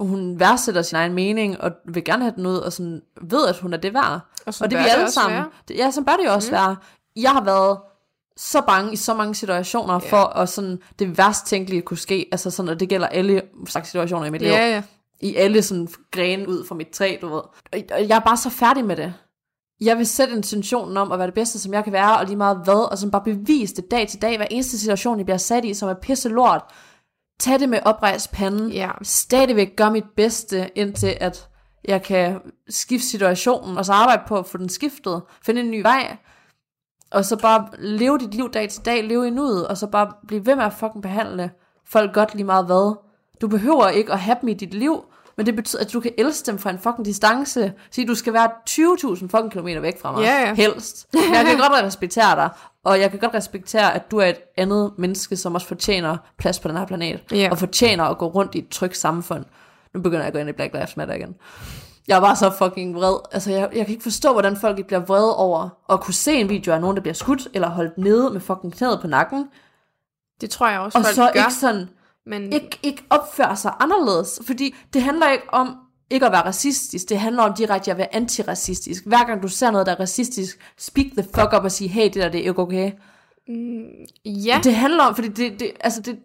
S2: hun værdsætter sin egen mening, og vil gerne have den ud, og sådan ved, at hun er det værd.
S3: Og,
S2: Og det er vi alle sammen. Det, ja, så bør det jo også mm. være. Jeg har været så bange i så mange situationer yeah. for at sådan, det værst tænkelige kunne ske. Altså sådan, og det gælder alle slags situationer i mit liv.
S3: Ja, ja.
S2: I alle sådan grene ud fra mit træ, du ved. Og og jeg er bare så færdig med det. Jeg vil sætte intentionen om at være det bedste, som jeg kan være, og lige meget hvad, og sådan bare bevise det dag til dag, hver eneste situation, jeg bliver sat i, som er pisse lort. Tag det med oprejst pande.
S3: Ja.
S2: Stadigvæk gør mit bedste, indtil at jeg kan skifte situationen, og så arbejde på at få den skiftet, finde en ny vej, og så bare leve dit liv dag til dag, leve i nuet, og så bare blive ved med at fucking behandle folk godt lige meget hvad. Du behøver ikke at have dem i dit liv, men det betyder, at du kan elske dem fra en fucking distance. Sige, du skal være 20.000 fucking kilometer væk fra mig.
S3: Ja, ja.
S2: Helst. Men jeg kan godt respektere dig, og jeg kan godt respektere, at du er et andet menneske, som også fortjener plads på den her planet.
S3: Ja.
S2: Og fortjener at gå rundt i et trygt samfund. Nu begynder jeg at gå ind i Black Lives Matter igen. Jeg var så fucking vred. Altså, jeg, jeg kan ikke forstå, hvordan folk ikke bliver vrede over at kunne se en video af nogen, der bliver skudt, eller holdt nede med fucking knæet på nakken,
S3: Det tror jeg også,
S2: og
S3: folk
S2: så
S3: gør.
S2: ikke sådan,
S3: men
S2: ikke, ikke opføre sig anderledes. Fordi det handler ikke om ikke at være racistisk, det handler om direkte at være antiracistisk. Hver gang du ser noget, der er racistisk, speak the fuck up og sige, hey, det der, det er ikke okay.
S3: ja,
S2: Det handler om, fordi det, det altså det,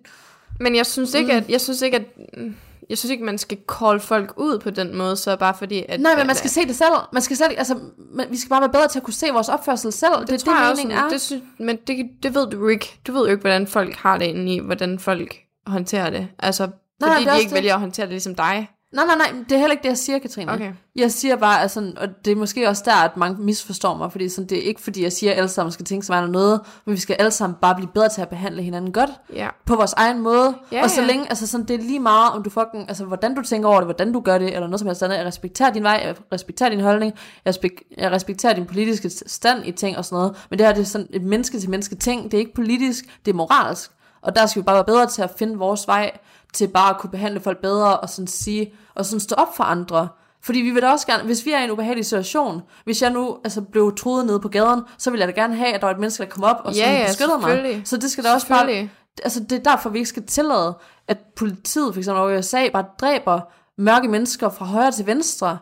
S3: men jeg synes ikke, at, jeg synes ikke, at mm, jeg synes ikke, man skal call folk ud på den måde, så bare fordi, at...
S2: nej, men man skal se det selv. Man skal ikke- altså, man, vi skal bare være bedre til at kunne se vores opførsel selv. Det, det, det
S3: tror jeg
S2: er
S3: også,
S2: er.
S3: det synes, men det, det ved du ikke. Du ved jo ikke, hvordan folk har det inde i, hvordan folk håndterer det. Altså,
S2: nej,
S3: fordi
S2: det er
S3: de ikke
S2: det.
S3: vælger at håndtere det ligesom dig.
S2: Nej, nej, nej, det er heller ikke det, jeg siger, Katrine.
S3: Okay.
S2: Jeg siger bare, at sådan, og det er måske også der, at mange misforstår mig, fordi sådan, det er ikke fordi, jeg siger, at alle sammen skal tænke sig meget noget, men vi skal alle sammen bare blive bedre til at behandle hinanden godt,
S3: Ja.
S2: på vores egen måde.
S3: Ja,
S2: og så
S3: ja.
S2: længe, altså sådan, det er lige meget, om du fucking, altså hvordan du tænker over det, hvordan du gør det, eller noget som helst andet. Jeg respekterer din vej, jeg respekterer din holdning, jeg, spek- jeg respekterer din politiske stand i ting og sådan noget, men det her det er sådan et menneske til menneske ting, det er ikke politisk, det er moralsk. Og der skal vi bare være bedre til at finde vores vej, til bare at kunne behandle folk bedre, og sådan sige, og sådan stå op for andre. Fordi vi vil da også gerne, hvis vi er i en ubehagelig situation, hvis jeg nu altså, blev troet nede på gaden, så vil jeg da gerne have, at der var et menneske, der kom op og
S3: Ja,
S2: sådan
S3: ja,
S2: beskyttede mig. Så det skal da også bare, altså det er derfor, vi ikke skal tillade, at politiet for eksempel over i USA bare dræber mørke mennesker fra højre til venstre.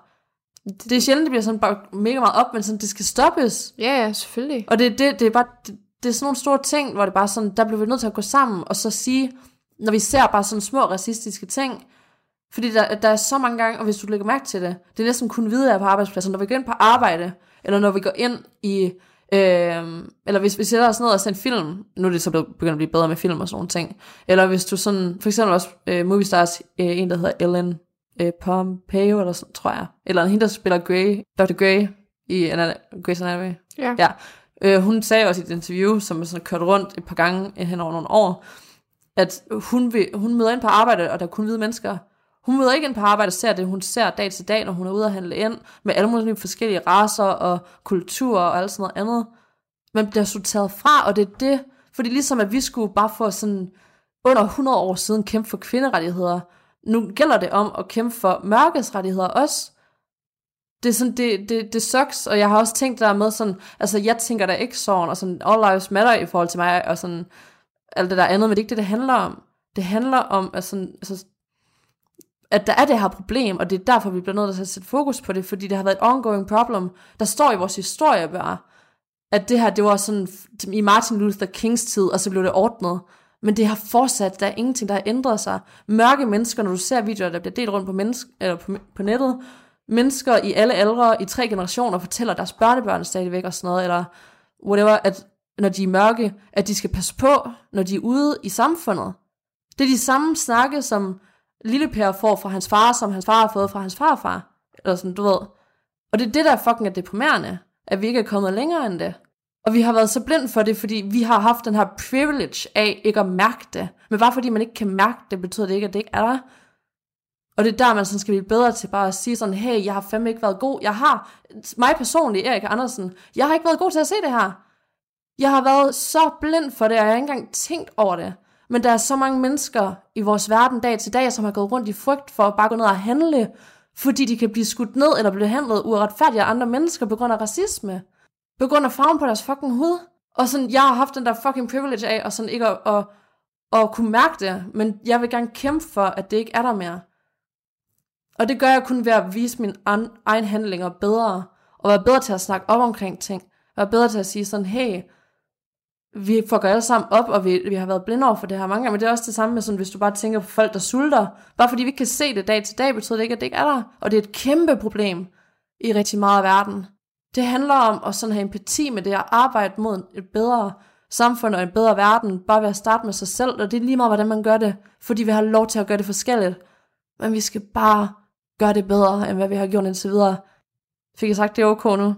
S2: Det er sjældent, det bliver sådan bare mega meget op, men sådan, det skal stoppes.
S3: Ja, ja, selvfølgelig.
S2: Og det, det, det er bare, det, det er sådan nogle store ting, hvor det bare sådan, der bliver vi nødt til at gå sammen, og så sige, når vi ser bare sådan små racistiske ting, fordi der, der er så mange gange, og hvis du lægger mærke til det, det er næsten kun videre på arbejdspladsen, når vi går ind på arbejde, eller når vi går ind i, øh, eller hvis vi sætter os ned og ser en film, nu er det så begyndt at blive bedre med film og sådan nogle ting, eller hvis du sådan, for eksempel også øh, Movie Stars, øh, en der hedder Ellen øh, Pompeo, eller sådan, tror jeg, eller en hende, der spiller Grey, Dr. Grey i Grey's Anatomy.
S3: Ja.
S2: ja. Øh, hun sagde også i et interview, som er sådan kørt rundt et par gange øh, hen over nogle år, at hun, vil, hun møder ind på arbejde, og der er kun hvide mennesker. Hun møder ikke ind på arbejde og ser det, hun ser dag til dag, når hun er ude at handle ind, med alle mulige forskellige raser og kulturer og alt sådan noget andet. Man bliver sorteret fra, og det er det, fordi ligesom at vi skulle bare få sådan under 100 år siden kæmpe for kvinderettigheder, nu gælder det om at kæmpe for mørkets rettigheder også. Det er sådan, det, det, det sucks, og jeg har også tænkt der med sådan, altså jeg tænker da ikke sådan, og sådan, all lives matter i forhold til mig, og sådan, alt det der andet, men det er ikke det, det handler om. Det handler om, at, sådan, altså, at der er det her problem, og det er derfor, vi bliver nødt til at sætte fokus på det, fordi det har været et ongoing problem. Der står i vores historie bare, at det her, det var sådan i Martin Luther Kings tid, og så blev det ordnet. Men det har fortsat, der er ingenting, der har ændret sig. Mørke mennesker, når du ser videoer, der bliver delt rundt på, menneske, eller på, på nettet, mennesker i alle aldre, i tre generationer, fortæller deres børnebørn stadigvæk og sådan noget, eller whatever, at når de er mørke, at de skal passe på, når de er ude i samfundet. Det er de samme snakke, som lille Per får fra hans far, som hans far har fået fra hans farfar. Eller sådan, du ved. Og det er det, der fucking er deprimerende, at vi ikke er kommet længere end det. Og vi har været så blind for det, fordi vi har haft den her privilege af ikke at mærke det. Men bare fordi man ikke kan mærke det, betyder det ikke, at det ikke er der. Og det er der, man sådan skal blive bedre til bare at sige sådan, hey, jeg har fandme ikke været god. Jeg har, mig personligt, Erik Andersen, jeg har ikke været god til at se det her. Jeg har været så blind for det, og jeg har ikke engang tænkt over det. Men der er så mange mennesker i vores verden dag til dag, som har gået rundt i frygt for at bare gå ned og handle, fordi de kan blive skudt ned eller blive handlet uretfærdigt af andre mennesker på grund af racisme. På grund af farven på deres fucking hud. Og sådan, jeg har haft den der fucking privilege af, og sådan ikke at, at, at kunne mærke det, men jeg vil gerne kæmpe for, at det ikke er der mere. Og det gør jeg kun ved at vise mine egen handlinger bedre, og være bedre til at snakke op omkring ting. Være bedre til at sige sådan, hey, vi får alle sammen op, og vi, vi har været blinde over for det her mange gange, men det er også det samme med sådan, hvis du bare tænker på folk, der sulter. Bare fordi vi ikke kan se det dag til dag, betyder det ikke, at det ikke er der. Og det er et kæmpe problem i rigtig meget af verden. Det handler om at sådan have empati med det, at arbejde mod et bedre samfund og en bedre verden, bare ved at starte med sig selv, og det er lige meget, hvordan man gør det, fordi vi har lov til at gøre det forskelligt. Men vi skal bare gøre det bedre, end hvad vi har gjort indtil videre. Fik jeg sagt, det er ok nu?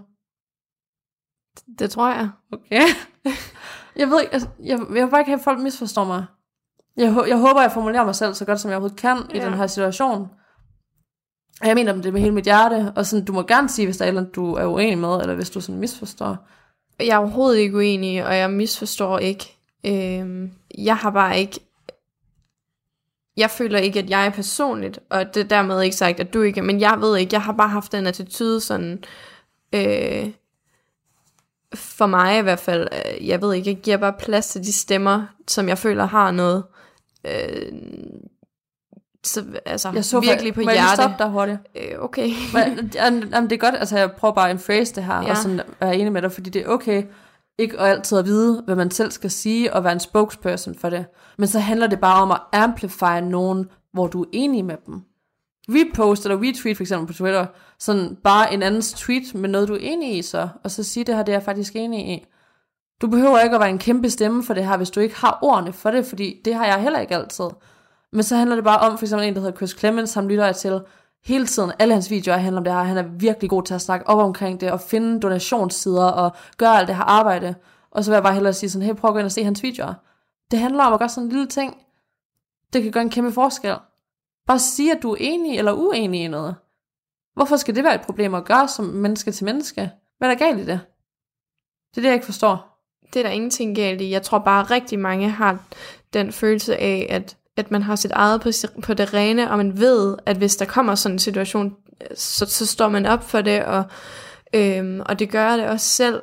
S3: Det tror jeg.
S2: Okay. Jeg ved ikke, altså, jeg, jeg vil bare ikke have, at folk misforstår mig. Jeg, jeg håber, jeg formulerer mig selv så godt, som jeg overhovedet kan ja. i den her situation. Og jeg mener det med hele mit hjerte, og sådan, du må gerne sige, hvis der er noget, du er uenig med, eller hvis du sådan misforstår.
S3: Jeg er overhovedet ikke uenig, og jeg misforstår ikke. Øhm, jeg har bare ikke... Jeg føler ikke, at jeg er personligt, og det er dermed ikke sagt, at du ikke men jeg ved ikke, jeg har bare haft den attitude sådan... Øh, for mig i hvert fald, øh, jeg ved ikke, jeg giver bare plads til de stemmer, som jeg føler har noget. Øh, så, altså,
S2: jeg så
S3: virkelig på
S2: må
S3: hjerte.
S2: Må jeg stoppe dig hurtigt?
S3: Øh, okay.
S2: Men, jamen, det er godt, altså jeg prøver bare at phrase det her, ja. og sådan være enig med dig, fordi det er okay, ikke altid at vide, hvad man selv skal sige, og være en spokesperson for det. Men så handler det bare om at amplify nogen, hvor du er enig med dem repost eller retweet for eksempel på Twitter, sådan bare en andens tweet med noget, du er enig i så, og så sige det her, det er jeg faktisk enig i. Du behøver ikke at være en kæmpe stemme for det her, hvis du ikke har ordene for det, fordi det har jeg heller ikke altid. Men så handler det bare om, for eksempel en, der hedder Chris Clemens, som lytter jeg til hele tiden. Alle hans videoer handler om det her. Han er virkelig god til at snakke op omkring det, og finde donationssider, og gøre alt det her arbejde. Og så vil jeg bare hellere sige sådan, hey, prøv at gå ind og se hans videoer. Det handler om at gøre sådan en lille ting. Det kan gøre en kæmpe forskel. Bare sige, at du er enig eller uenig i noget. Hvorfor skal det være et problem at gøre som menneske til menneske? Hvad er der galt i det? Det er det, jeg ikke forstår.
S3: Det er der ingenting galt i. Jeg tror bare, at rigtig mange har den følelse af, at, at man har sit eget på, på det rene, og man ved, at hvis der kommer sådan en situation, så, så står man op for det, og, øhm, og det gør jeg det også selv.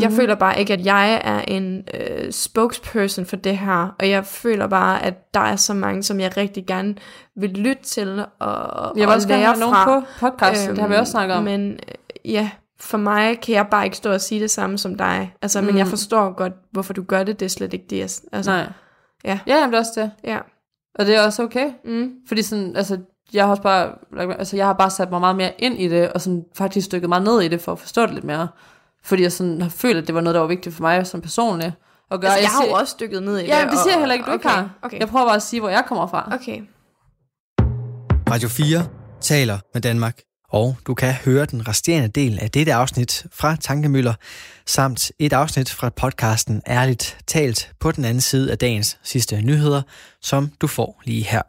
S3: Jeg mm. føler bare ikke, at jeg er en øh, spokesperson for det her, og jeg føler bare, at der er så mange, som jeg rigtig gerne vil lytte til og,
S2: Jeg
S3: og
S2: også
S3: lære
S2: have nogen
S3: fra.
S2: på podcasten, øhm, det har vi også snakket om.
S3: Men øh, ja, for mig kan jeg bare ikke stå og sige det samme som dig. Altså, mm. men jeg forstår godt, hvorfor du gør det. Det er slet ikke det. Altså,
S2: Nej.
S3: Ja.
S2: Ja, jamen, det er også det.
S3: Ja.
S2: Og det er også okay.
S3: Mm.
S2: Fordi sådan, altså, jeg har også bare, altså, jeg har bare sat mig meget mere ind i det, og sådan faktisk stykket meget ned i det, for at forstå det lidt mere. Fordi jeg sådan har følt, at det var noget, der var vigtigt for mig som personlig. At gøre.
S3: Altså, jeg har jo også dykket ned i det.
S2: Ja, det
S3: og-
S2: siger jeg heller ikke, du
S3: okay,
S2: har.
S3: Okay.
S2: Jeg prøver bare at sige, hvor jeg kommer fra.
S3: okay.
S1: Radio 4 taler med Danmark. Og du kan høre den resterende del af dette afsnit fra Tankemøller, samt et afsnit fra podcasten Ærligt Talt på den anden side af dagens sidste nyheder, som du får lige her.